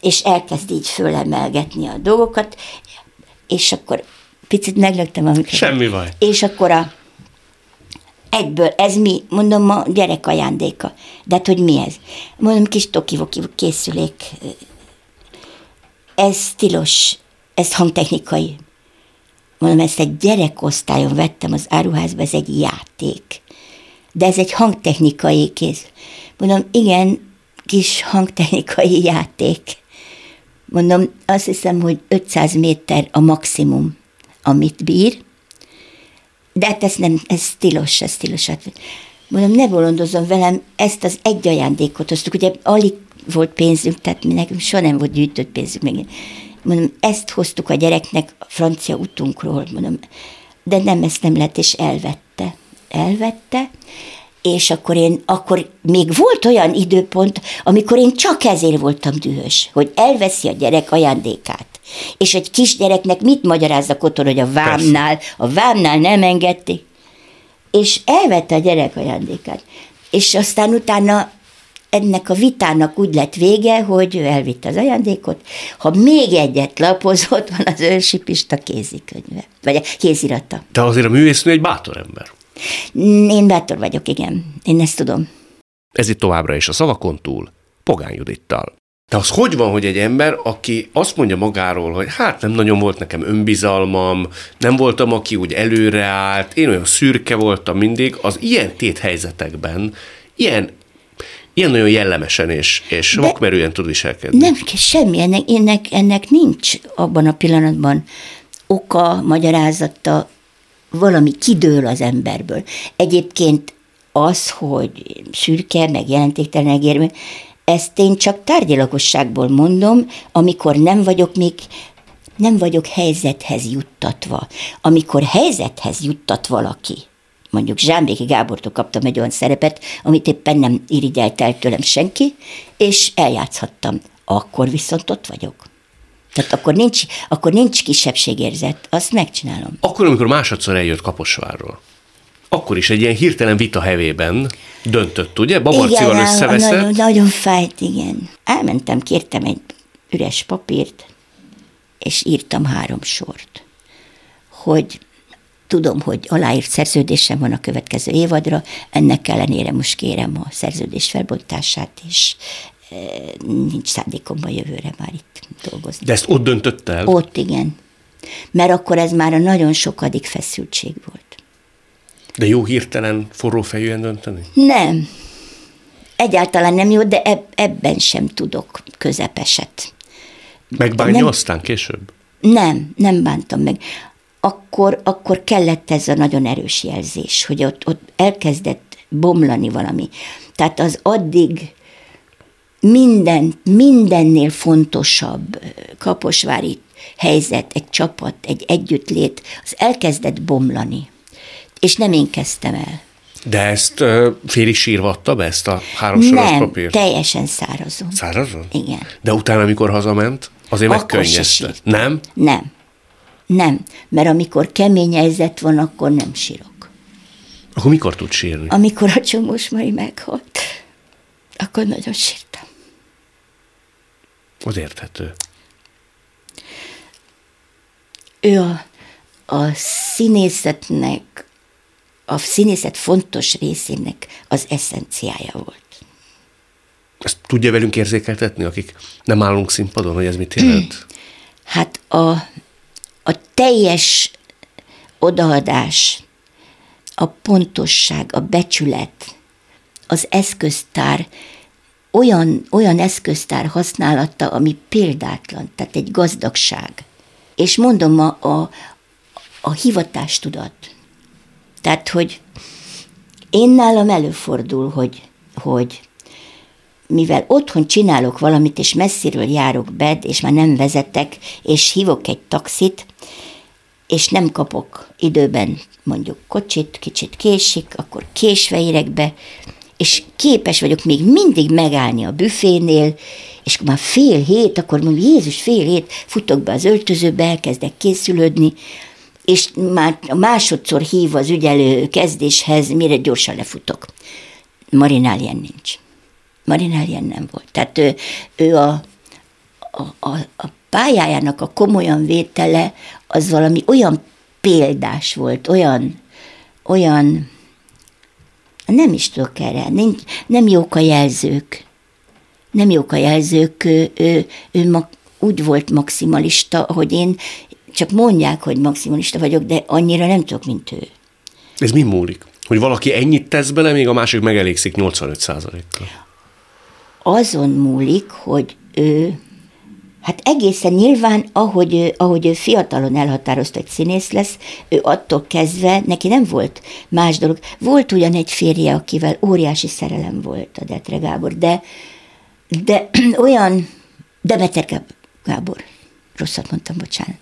és elkezd így fölemelgetni a dolgokat, és akkor picit meglöktem, amikor... Semmi baj. És akkor a egyből, ez mi? Mondom, a gyerek ajándéka. De hát, hogy mi ez? Mondom, kis tokivoki készülék. Ez tilos, ez hangtechnikai. Mondom, ezt egy gyerekosztályon vettem az áruházba, ez egy játék. De ez egy hangtechnikai kész. Mondom, igen, kis hangtechnikai játék. Mondom, azt hiszem, hogy 500 méter a maximum, amit bír, de hát ez nem, ez tilos, ez tilos. Hát mondom, ne bolondozzon velem, ezt az egy ajándékot hoztuk, ugye alig volt pénzünk, tehát mi nekünk soha nem volt gyűjtött pénzünk még. Mondom, ezt hoztuk a gyereknek a francia utunkról, mondom, de nem, ezt nem lett, és elvette. Elvette, és akkor én, akkor még volt olyan időpont, amikor én csak ezért voltam dühös, hogy elveszi a gyerek ajándékát. És egy kisgyereknek mit magyarázzak otthon, hogy a vámnál, a vámnál nem engedték. És elvette a gyerek ajándékát. És aztán utána ennek a vitának úgy lett vége, hogy ő elvitte az ajándékot, ha még egyet lapozott, van az ősipista kézikönyve, vagy a kézirata. De azért a művésznő egy bátor ember. Én bátor vagyok, igen. Én ezt tudom. Ez itt továbbra is a szavakon túl, Pogány Judittal. De az hogy van, hogy egy ember, aki azt mondja magáról, hogy hát nem nagyon volt nekem önbizalmam, nem voltam, aki úgy előreállt, én olyan szürke voltam mindig, az ilyen téthelyzetekben, ilyen ilyen nagyon jellemesen és, és vakmerően tud viselkedni. Nem, semmi, ennek, ennek, ennek nincs abban a pillanatban oka, magyarázata, valami kidől az emberből. Egyébként az, hogy szürke, meg jelentéktelen egérmű, ezt én csak tárgyalagosságból mondom, amikor nem vagyok még nem vagyok helyzethez juttatva. Amikor helyzethez juttat valaki, mondjuk Zsámbéki Gábortól kaptam egy olyan szerepet, amit éppen nem irigyelt el tőlem senki, és eljátszhattam. Akkor viszont ott vagyok. Tehát akkor nincs, akkor nincs kisebbségérzet, azt megcsinálom. Akkor, amikor másodszor eljött Kaposvárról, akkor is egy ilyen hirtelen vita hevében döntött, ugye? Babarcival igen, összeveszett. Nagyon, nagyon fájt, igen. Elmentem, kértem egy üres papírt, és írtam három sort, hogy tudom, hogy aláírt szerződésem van a következő évadra, ennek ellenére most kérem a szerződés felbontását, és e, nincs szándékomban jövőre már itt dolgozni. De ezt ott döntött el? Ott, igen. Mert akkor ez már a nagyon sokadik feszültség volt. De jó hirtelen forró fejűen dönteni? Nem. Egyáltalán nem jó, de eb- ebben sem tudok közepeset. Megbánja nem, aztán később? Nem, nem bántam meg. Akkor, akkor kellett ez a nagyon erős jelzés, hogy ott, ott elkezdett bomlani valami. Tehát az addig minden, mindennél fontosabb kaposvári helyzet, egy csapat, egy együttlét, az elkezdett bomlani és nem én kezdtem el. De ezt uh, félig sírvatta be, ezt a háromsoros nem, papírt? teljesen szárazon. Szárazon? Igen. De utána, amikor hazament, azért megkönnyezte. Nem? Nem. Nem, mert amikor kemény helyzet van, akkor nem sírok. Akkor mikor tud sírni? Amikor a csomós mai meghalt, akkor nagyon sírtam. Az érthető. Ő a, a színészetnek a színészet fontos részének az eszenciája volt. Ezt tudja velünk érzékeltetni, akik nem állunk színpadon, hogy ez mit jelent? Hát a, a teljes odaadás, a pontosság, a becsület, az eszköztár, olyan, olyan eszköztár használata, ami példátlan, tehát egy gazdagság. És mondom, a, a, a hivatástudat, tehát, hogy én nálam előfordul, hogy, hogy mivel otthon csinálok valamit, és messziről járok be, és már nem vezetek, és hívok egy taxit, és nem kapok időben mondjuk kocsit, kicsit késik, akkor késve érek be, és képes vagyok még mindig megállni a büfénél, és már fél hét, akkor mondom, Jézus, fél hét, futok be az öltözőbe, elkezdek készülődni, és már másodszor hív az ügyelő kezdéshez, mire gyorsan lefutok. Marinál ilyen nincs. Marinál ilyen nem volt. Tehát ő, ő a, a, a, a pályájának a komolyan vétele az valami olyan példás volt, olyan, olyan, nem is tudok erre, nincs, nem jók a jelzők, nem jók a jelzők, ő, ő, ő ma, úgy volt maximalista, hogy én csak mondják, hogy maximalista vagyok, de annyira nem tudok, mint ő. Ez mi múlik? Hogy valaki ennyit tesz bele, még a másik megelégszik 85 kal Azon múlik, hogy ő Hát egészen nyilván, ahogy, ahogy ő fiatalon elhatározta, hogy színész lesz, ő attól kezdve, neki nem volt más dolog. Volt ugyan egy férje, akivel óriási szerelem volt a Detre Gábor, de, de olyan, Demeter Gábor, rosszat mondtam, bocsánat.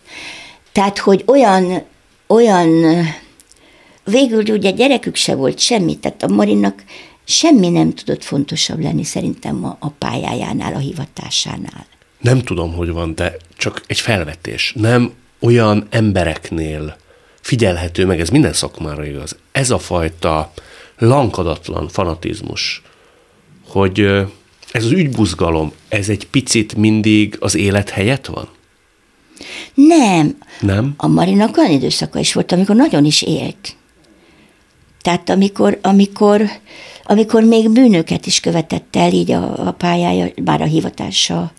Tehát, hogy olyan, olyan, végül ugye gyerekük se volt semmi, tehát a Marinak semmi nem tudott fontosabb lenni szerintem a, a pályájánál, a hivatásánál. Nem tudom, hogy van, de csak egy felvetés. Nem olyan embereknél figyelhető meg, ez minden szakmára igaz, ez a fajta lankadatlan fanatizmus, hogy ez az ügybuzgalom, ez egy picit mindig az élet helyett van? Nem. Nem? A Marinak olyan időszaka is volt, amikor nagyon is élt. Tehát amikor, amikor, amikor még bűnöket is követett el így a, a pályája, bár a hivatása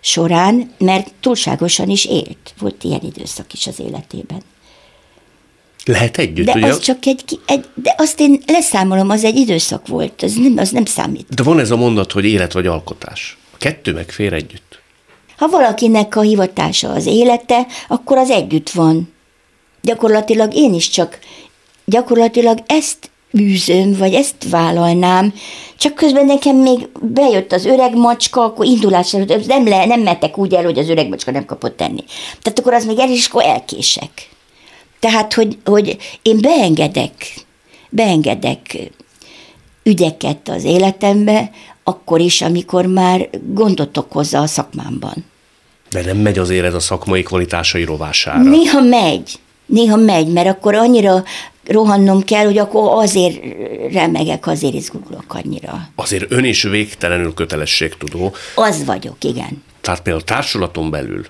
során, mert túlságosan is élt. Volt ilyen időszak is az életében. Lehet együtt, de ugye? az csak egy, egy, de azt én leszámolom, az egy időszak volt, az nem, az nem számít. De van ez a mondat, hogy élet vagy alkotás. A kettő meg fér együtt. Ha valakinek a hivatása az élete, akkor az együtt van. Gyakorlatilag én is csak, gyakorlatilag ezt űzöm, vagy ezt vállalnám, csak közben nekem még bejött az öreg macska, akkor indulásra, nem, le, nem metek úgy el, hogy az öreg macska nem kapott tenni. Tehát akkor az még el is, akkor elkések. Tehát, hogy, hogy én beengedek, beengedek ügyeket az életembe, akkor is, amikor már gondot okozza a szakmámban. De nem megy azért ez a szakmai kvalitásai rovására. Néha megy, néha megy, mert akkor annyira rohannom kell, hogy akkor azért remegek, azért izgulok annyira. Azért ön is végtelenül kötelességtudó. Az vagyok, igen. Tehát például társulaton belül,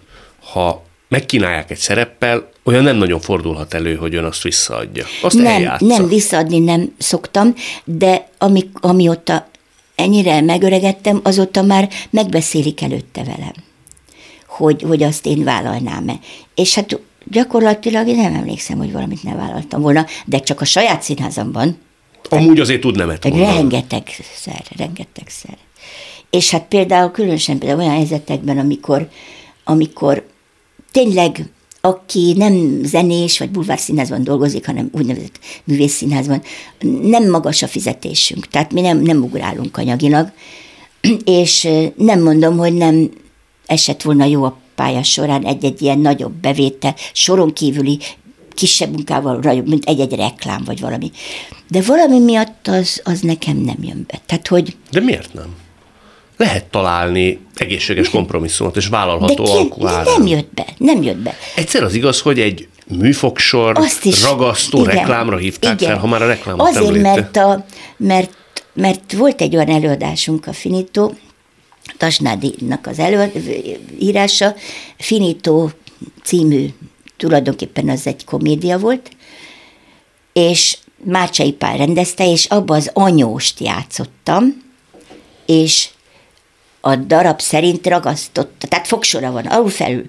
ha megkínálják egy szereppel, olyan nem nagyon fordulhat elő, hogy ön azt visszaadja. Azt nem, eljátsza. nem visszaadni nem szoktam, de ami, amióta ennyire megöregedtem, azóta már megbeszélik előtte velem, hogy, hogy azt én vállalnám-e. És hát gyakorlatilag én nem emlékszem, hogy valamit ne vállaltam volna, de csak a saját színházamban. Amúgy azért tud nemet mondani. Rengetegszer, rengetegszer. És hát például különösen például olyan helyzetekben, amikor, amikor tényleg aki nem zenés vagy bulvárszínházban dolgozik, hanem úgynevezett művészszínházban, nem magas a fizetésünk, tehát mi nem, nem ugrálunk anyagilag, és nem mondom, hogy nem esett volna jó a pályás során egy-egy ilyen nagyobb bevétel, soron kívüli kisebb munkával, mint egy-egy reklám, vagy valami. De valami miatt az, az nekem nem jön be. Tehát, hogy... De miért nem? Lehet találni egészséges kompromisszumot és vállalható alkuárát. Nem jött be, nem jött be. Egyszer az igaz, hogy egy műfogsor Azt is, ragasztó igen, reklámra hívták igen. fel, ha már a reklámot Azért, mert, a, mert, mert volt egy olyan előadásunk a Finito, Tasnádinak az előírása, Finito című, tulajdonképpen az egy komédia volt, és Mácsai Pál rendezte, és abba az anyóst játszottam, és a darab szerint ragasztotta, tehát fogsora van, alul felül,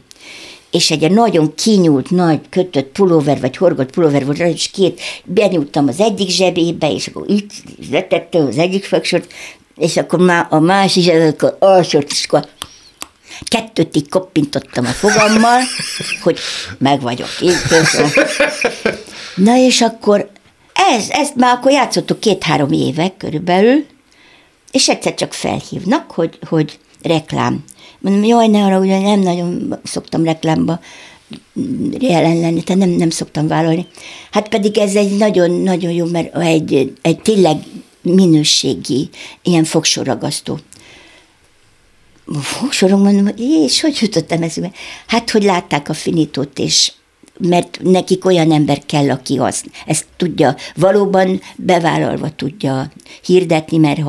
és egy nagyon kinyúlt, nagy kötött pulóver, vagy horgott pulóver volt, és két, benyúltam az egyik zsebébe, és akkor itt letette az egyik fogsort, és akkor már a másik, akkor alsót, és akkor kettőt így koppintottam a fogammal, hogy meg vagyok, így köszön. Na és akkor ez, ezt már akkor játszottuk két-három évek körülbelül, és egyszer csak felhívnak, hogy, hogy reklám. Mondom, jaj, ne arra, ugye nem nagyon szoktam reklámba jelen lenni, tehát nem, nem szoktam vállalni. Hát pedig ez egy nagyon-nagyon jó, mert egy, egy tényleg minőségi, ilyen fogsorragasztó. Fogsorok mondom, és hogy jutottam eszembe? Hát, hogy látták a finitót, és mert nekik olyan ember kell, aki azt, ezt tudja, valóban bevállalva tudja hirdetni, mert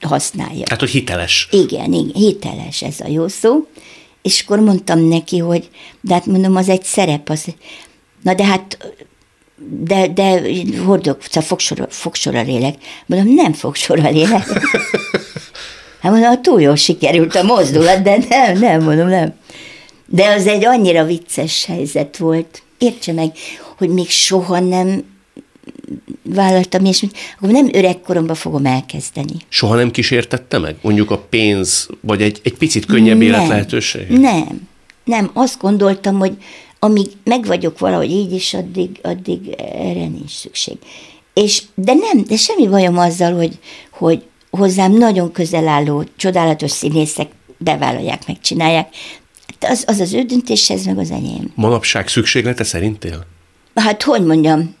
használja. Tehát, hogy hiteles. Igen, igen, hiteles ez a jó szó. És akkor mondtam neki, hogy de hát mondom, az egy szerep, az, na de hát de, de hordok, szóval fogsor, fogsorral élek. Mondom, nem fogsorral élek. Hát mondom, túl jól sikerült a mozdulat, de nem, nem, mondom, nem. De az egy annyira vicces helyzet volt. Értse meg, hogy még soha nem vállaltam és akkor nem öregkoromban fogom elkezdeni. Soha nem kísértette meg? Mondjuk a pénz, vagy egy, egy picit könnyebb nem, élet lehetőség? Nem, nem. Azt gondoltam, hogy amíg meg vagyok valahogy így is, addig, addig erre nincs szükség. És, de nem, de semmi bajom azzal, hogy, hogy hozzám nagyon közel álló, csodálatos színészek bevállalják, megcsinálják. Az az, az ő döntés, ez meg az enyém. Manapság szükséglete szerintél? Hát, hogy mondjam,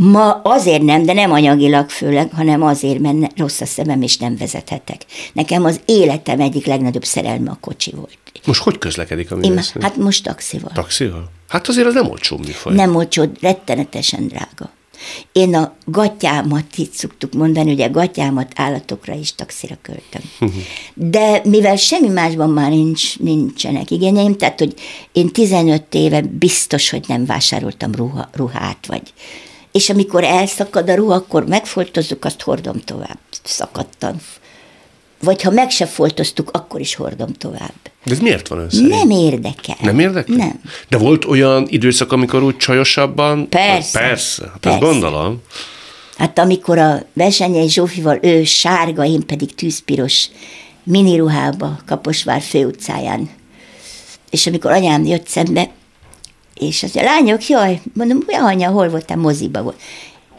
Ma azért nem, de nem anyagilag főleg, hanem azért, mert rossz a szemem, és nem vezethetek. Nekem az életem egyik legnagyobb szerelme a kocsi volt. Most hogy közlekedik a Én, Hát most taxival. Taxival? Hát azért az nem olcsó műfaj. Nem olcsó, rettenetesen drága. Én a gatyámat, így szoktuk mondani, ugye a gatyámat állatokra is taxira költöm. De mivel semmi másban már nincs, nincsenek igényeim, tehát hogy én 15 éve biztos, hogy nem vásároltam ruha, ruhát, vagy és amikor elszakad a ruha, akkor megfoltozzuk, azt hordom tovább, szakadtan. Vagy ha meg se foltoztuk, akkor is hordom tovább. De ez miért van össze? Nem érdekel. Nem érdekel? Nem. De volt olyan időszak, amikor úgy csajosabban? Persze. Persze, hát persze. ezt gondolom. Hát amikor a Vesenyei Zsófival ő sárga, én pedig tűzpiros miniruhába Kaposvár főutcáján. És amikor anyám jött szembe, és az a lányok, jaj, mondom, hogy anya, hol voltál, moziba volt.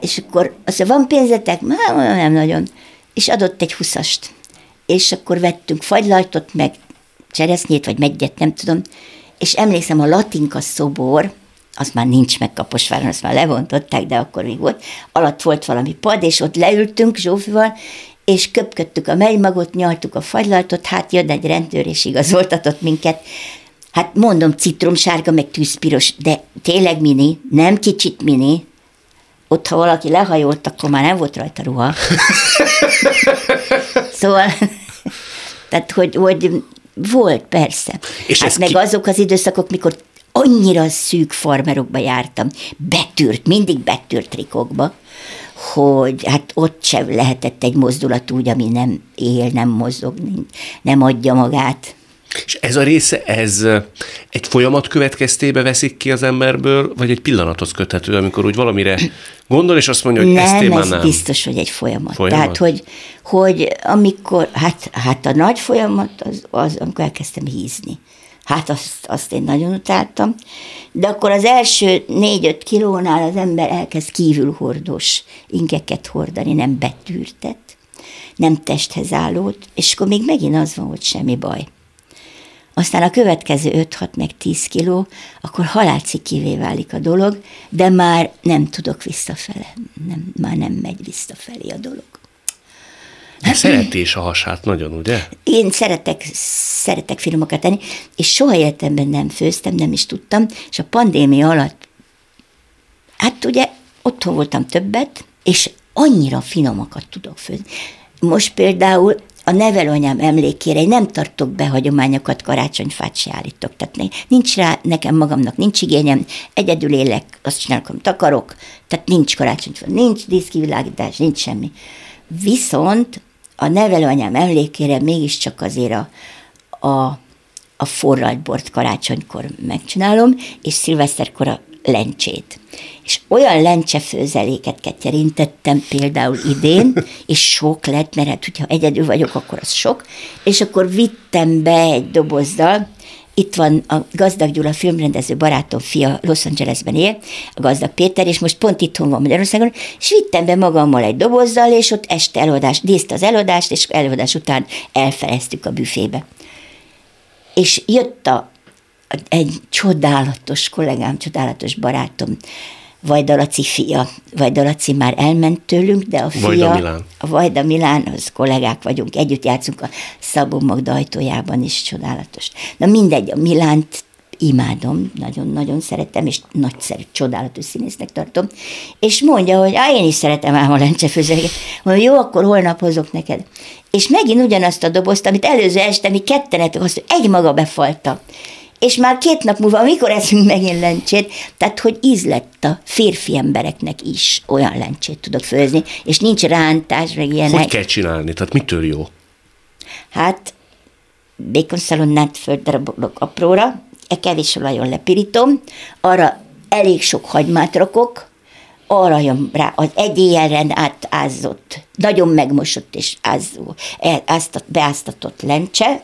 És akkor azt mondja, van pénzetek? Nem, nem nagyon. És adott egy huszast. És akkor vettünk fagylaltot, meg cseresznyét, vagy megyet, nem tudom. És emlékszem, a latinka szobor, az már nincs meg Kaposváron, azt már levontották, de akkor még volt. Alatt volt valami pad, és ott leültünk Zsófival, és köpködtük a melymagot, nyaltuk a fagylaltot, hát jön egy rendőr, és igazoltatott minket. Hát mondom, citromsárga, meg tűzpiros, de tényleg mini, nem kicsit mini. Ott, ha valaki lehajolt, akkor már nem volt rajta ruha. szóval, tehát, hogy, hogy volt, persze. És hát meg ki... azok az időszakok, mikor annyira szűk farmerokba jártam, betűrt, mindig betűrt trikokba, hogy hát ott sem lehetett egy mozdulat úgy, ami nem él, nem mozog, nem adja magát. És ez a része, ez egy folyamat következtébe veszik ki az emberből, vagy egy pillanathoz köthető, amikor úgy valamire gondol, és azt mondja, hogy nem, ezt én már nem. biztos, hogy egy folyamat. folyamat. Tehát, hogy, hogy amikor, hát, hát a nagy folyamat az, az, amikor elkezdtem hízni. Hát azt, azt én nagyon utáltam. De akkor az első négy-öt kilónál az ember elkezd kívülhordós ingeket hordani, nem betűrtet, nem testhez állót, és akkor még megint az van, hogy semmi baj aztán a következő 5-6 meg 10 kiló, akkor halálcikivé válik a dolog, de már nem tudok visszafele, nem, már nem megy visszafelé a dolog. De szereti is a hasát nagyon, ugye? Én szeretek, szeretek finomokat tenni, és soha életemben nem főztem, nem is tudtam, és a pandémia alatt, hát ugye otthon voltam többet, és annyira finomakat tudok főzni. Most például a nevelőanyám emlékére én nem tartok be hagyományokat, karácsonyfát se állítok. Tehát nincs rá, nekem magamnak nincs igényem, egyedül élek, azt csinálok, amit akarok, tehát nincs karácsonyfát, nincs díszkivilágítás, nincs semmi. Viszont a nevelőanyám emlékére mégiscsak azért a, a, a forralt bort karácsonykor megcsinálom, és szilveszterkor a lencsét. És olyan lencsefőzeléket ketyerintettem például idén, és sok lett, mert hát, hogyha egyedül vagyok, akkor az sok, és akkor vittem be egy dobozdal, itt van a Gazdag Gyula filmrendező barátom fia, Los Angelesben él, a Gazdag Péter, és most pont itthon van Magyarországon, és vittem be magammal egy dobozzal, és ott este előadás, díszt az előadást, és előadás után elfeleztük a büfébe. És jött a egy csodálatos kollégám, csodálatos barátom, Vajda Laci fia. Vajda Laci már elment tőlünk, de a fia... Vajda Milán. A Vajda Milán, az kollégák vagyunk, együtt játszunk a Szabó Magda ajtójában is, csodálatos. Na mindegy, a Milánt imádom, nagyon-nagyon szeretem, és nagyszerű, csodálatos színésznek tartom, és mondja, hogy á, én is szeretem ám a lencsefőzőket. Mondja, jó, akkor holnap hozok neked. És megint ugyanazt a dobozt, amit előző este mi ketten ettük, azt egy maga befalta. És már két nap múlva, amikor eszünk megint lencsét, tehát hogy ízlett a férfi embereknek is olyan lencsét tudok főzni, és nincs rántás, meg ilyenek. Hogy kell csinálni? Tehát mitől jó? Hát békonszalonnát földdarabolok apróra, e kevés olajon lepirítom, arra elég sok hagymát rakok, arra jön rá az egy éjjelren átázott, nagyon megmosott és ázó, áztat, beáztatott lencse,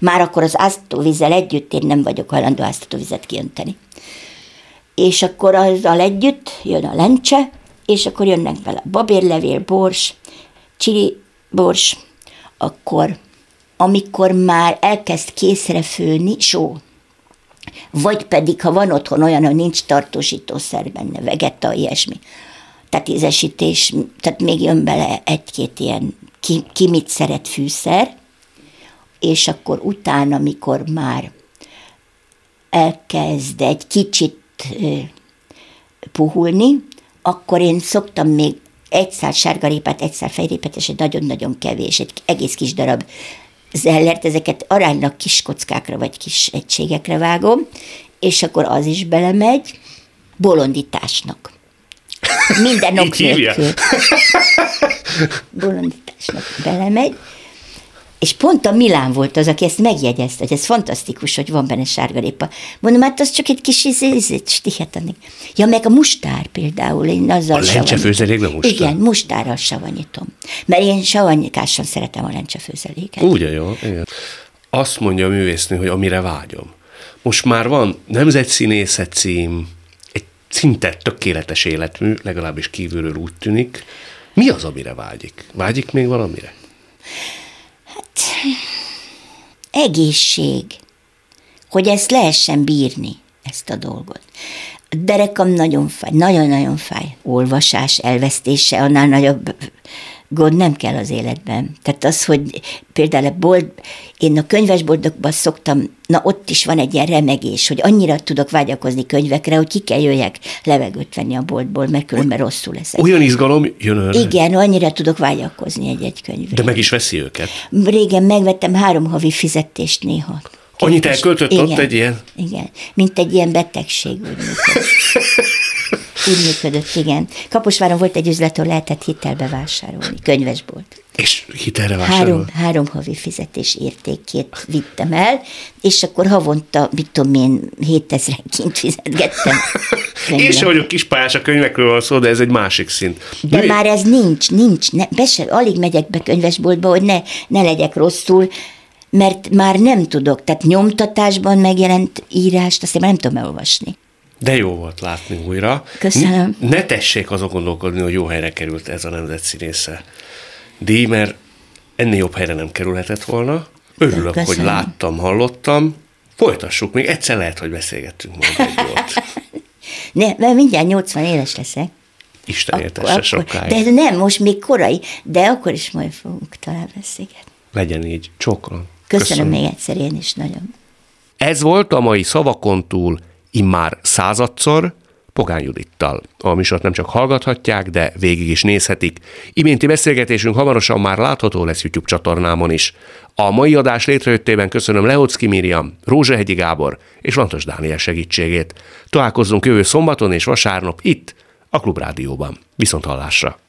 már akkor az áztatóvízzel együtt én nem vagyok hajlandó áztatóvizet kiönteni. És akkor azzal együtt jön a lencse, és akkor jönnek bele babérlevél, bors, csili bors, akkor amikor már elkezd készre főni, só, vagy pedig, ha van otthon olyan, hogy nincs tartósítószer benne, vegeta, ilyesmi, tehát ízesítés, tehát még jön bele egy-két ilyen, ki, ki mit szeret fűszer, és akkor utána, amikor már elkezd egy kicsit puhulni, akkor én szoktam még egy szál sárgarépát, egy szál fejrépát, és egy nagyon-nagyon kevés, egy egész kis darab zellert, ezeket aránylag kis kockákra vagy kis egységekre vágom, és akkor az is belemegy bolondításnak. Minden ok nélkül. bolondításnak belemegy, és pont a Milán volt az, aki ezt megjegyezte, hogy ez fantasztikus, hogy van benne sárgarépa. Mondom, hát az csak egy kis ízét, stihetani. Ja, meg a mustár például, én azzal A lencsefőzelék nem mustár? Igen, mustárral savanyítom. Mert én savanyítással szeretem a lencsefőzeléket. Úgy jó, igen. Azt mondja a művésznő, hogy amire vágyom. Most már van nemzetszínészet cím, egy szinte tökéletes életmű, legalábbis kívülről úgy tűnik. Mi az, amire vágyik? Vágyik még valamire? Egészség, hogy ezt lehessen bírni, ezt a dolgot. A derekam nagyon fáj, nagyon-nagyon fáj. Olvasás elvesztése, annál nagyobb gond nem kell az életben. Tehát az, hogy például a bolt, én a könyvesboltokban szoktam, na ott is van egy ilyen remegés, hogy annyira tudok vágyakozni könyvekre, hogy ki kell jöjjek levegőt venni a boltból, mert különben rosszul leszek. Olyan izgalom jön önre. Igen, annyira tudok vágyakozni egy-egy könyvre. De meg is veszi őket. Régen megvettem három havi fizetést néha. Annyit elköltött igen, ott egy ilyen? Igen, mint egy ilyen betegség. Úgy működött. úgy működött, igen. Kaposváron volt egy üzlet, ahol lehetett hitelbe vásárolni, könyvesbolt. És hitelre vásárol? Három, három havi fizetés értékét vittem el, és akkor havonta, mit tudom én, 7000 kint fizetgettem. én sem vagyok kispályás, a könyvekről van szó, de ez egy másik szint. De Mi? már ez nincs, nincs, ne, be se, alig megyek be könyvesboltba, hogy ne, ne legyek rosszul, mert már nem tudok, tehát nyomtatásban megjelent írást, azt én nem tudom elolvasni. De jó volt látni újra. Köszönöm. Ne tessék azon gondolkodni, hogy jó helyre került ez a nemzet színésze díj, mert ennél jobb helyre nem kerülhetett volna. Örülök, Köszönöm. hogy láttam, hallottam. Folytassuk, még egyszer lehet, hogy beszélgettünk majd egy jót. ne, mert mindjárt 80 éves leszek. Isten értesse sokáig. De nem, most még korai, de akkor is majd fogunk talán beszélgetni. Legyen így. Csókolom. Köszönöm, Köszönöm még egyszer én is nagyon. Ez volt a mai szavakon túl immár századszor, Pogány Judittal. A műsort nem csak hallgathatják, de végig is nézhetik. Iménti beszélgetésünk hamarosan már látható lesz YouTube csatornámon is. A mai adás létrejöttében köszönöm Leocki Miriam, Rózsehegyi Gábor és Lantos Dániel segítségét. Találkozzunk jövő szombaton és vasárnap itt, a Klubrádióban. Viszont hallásra!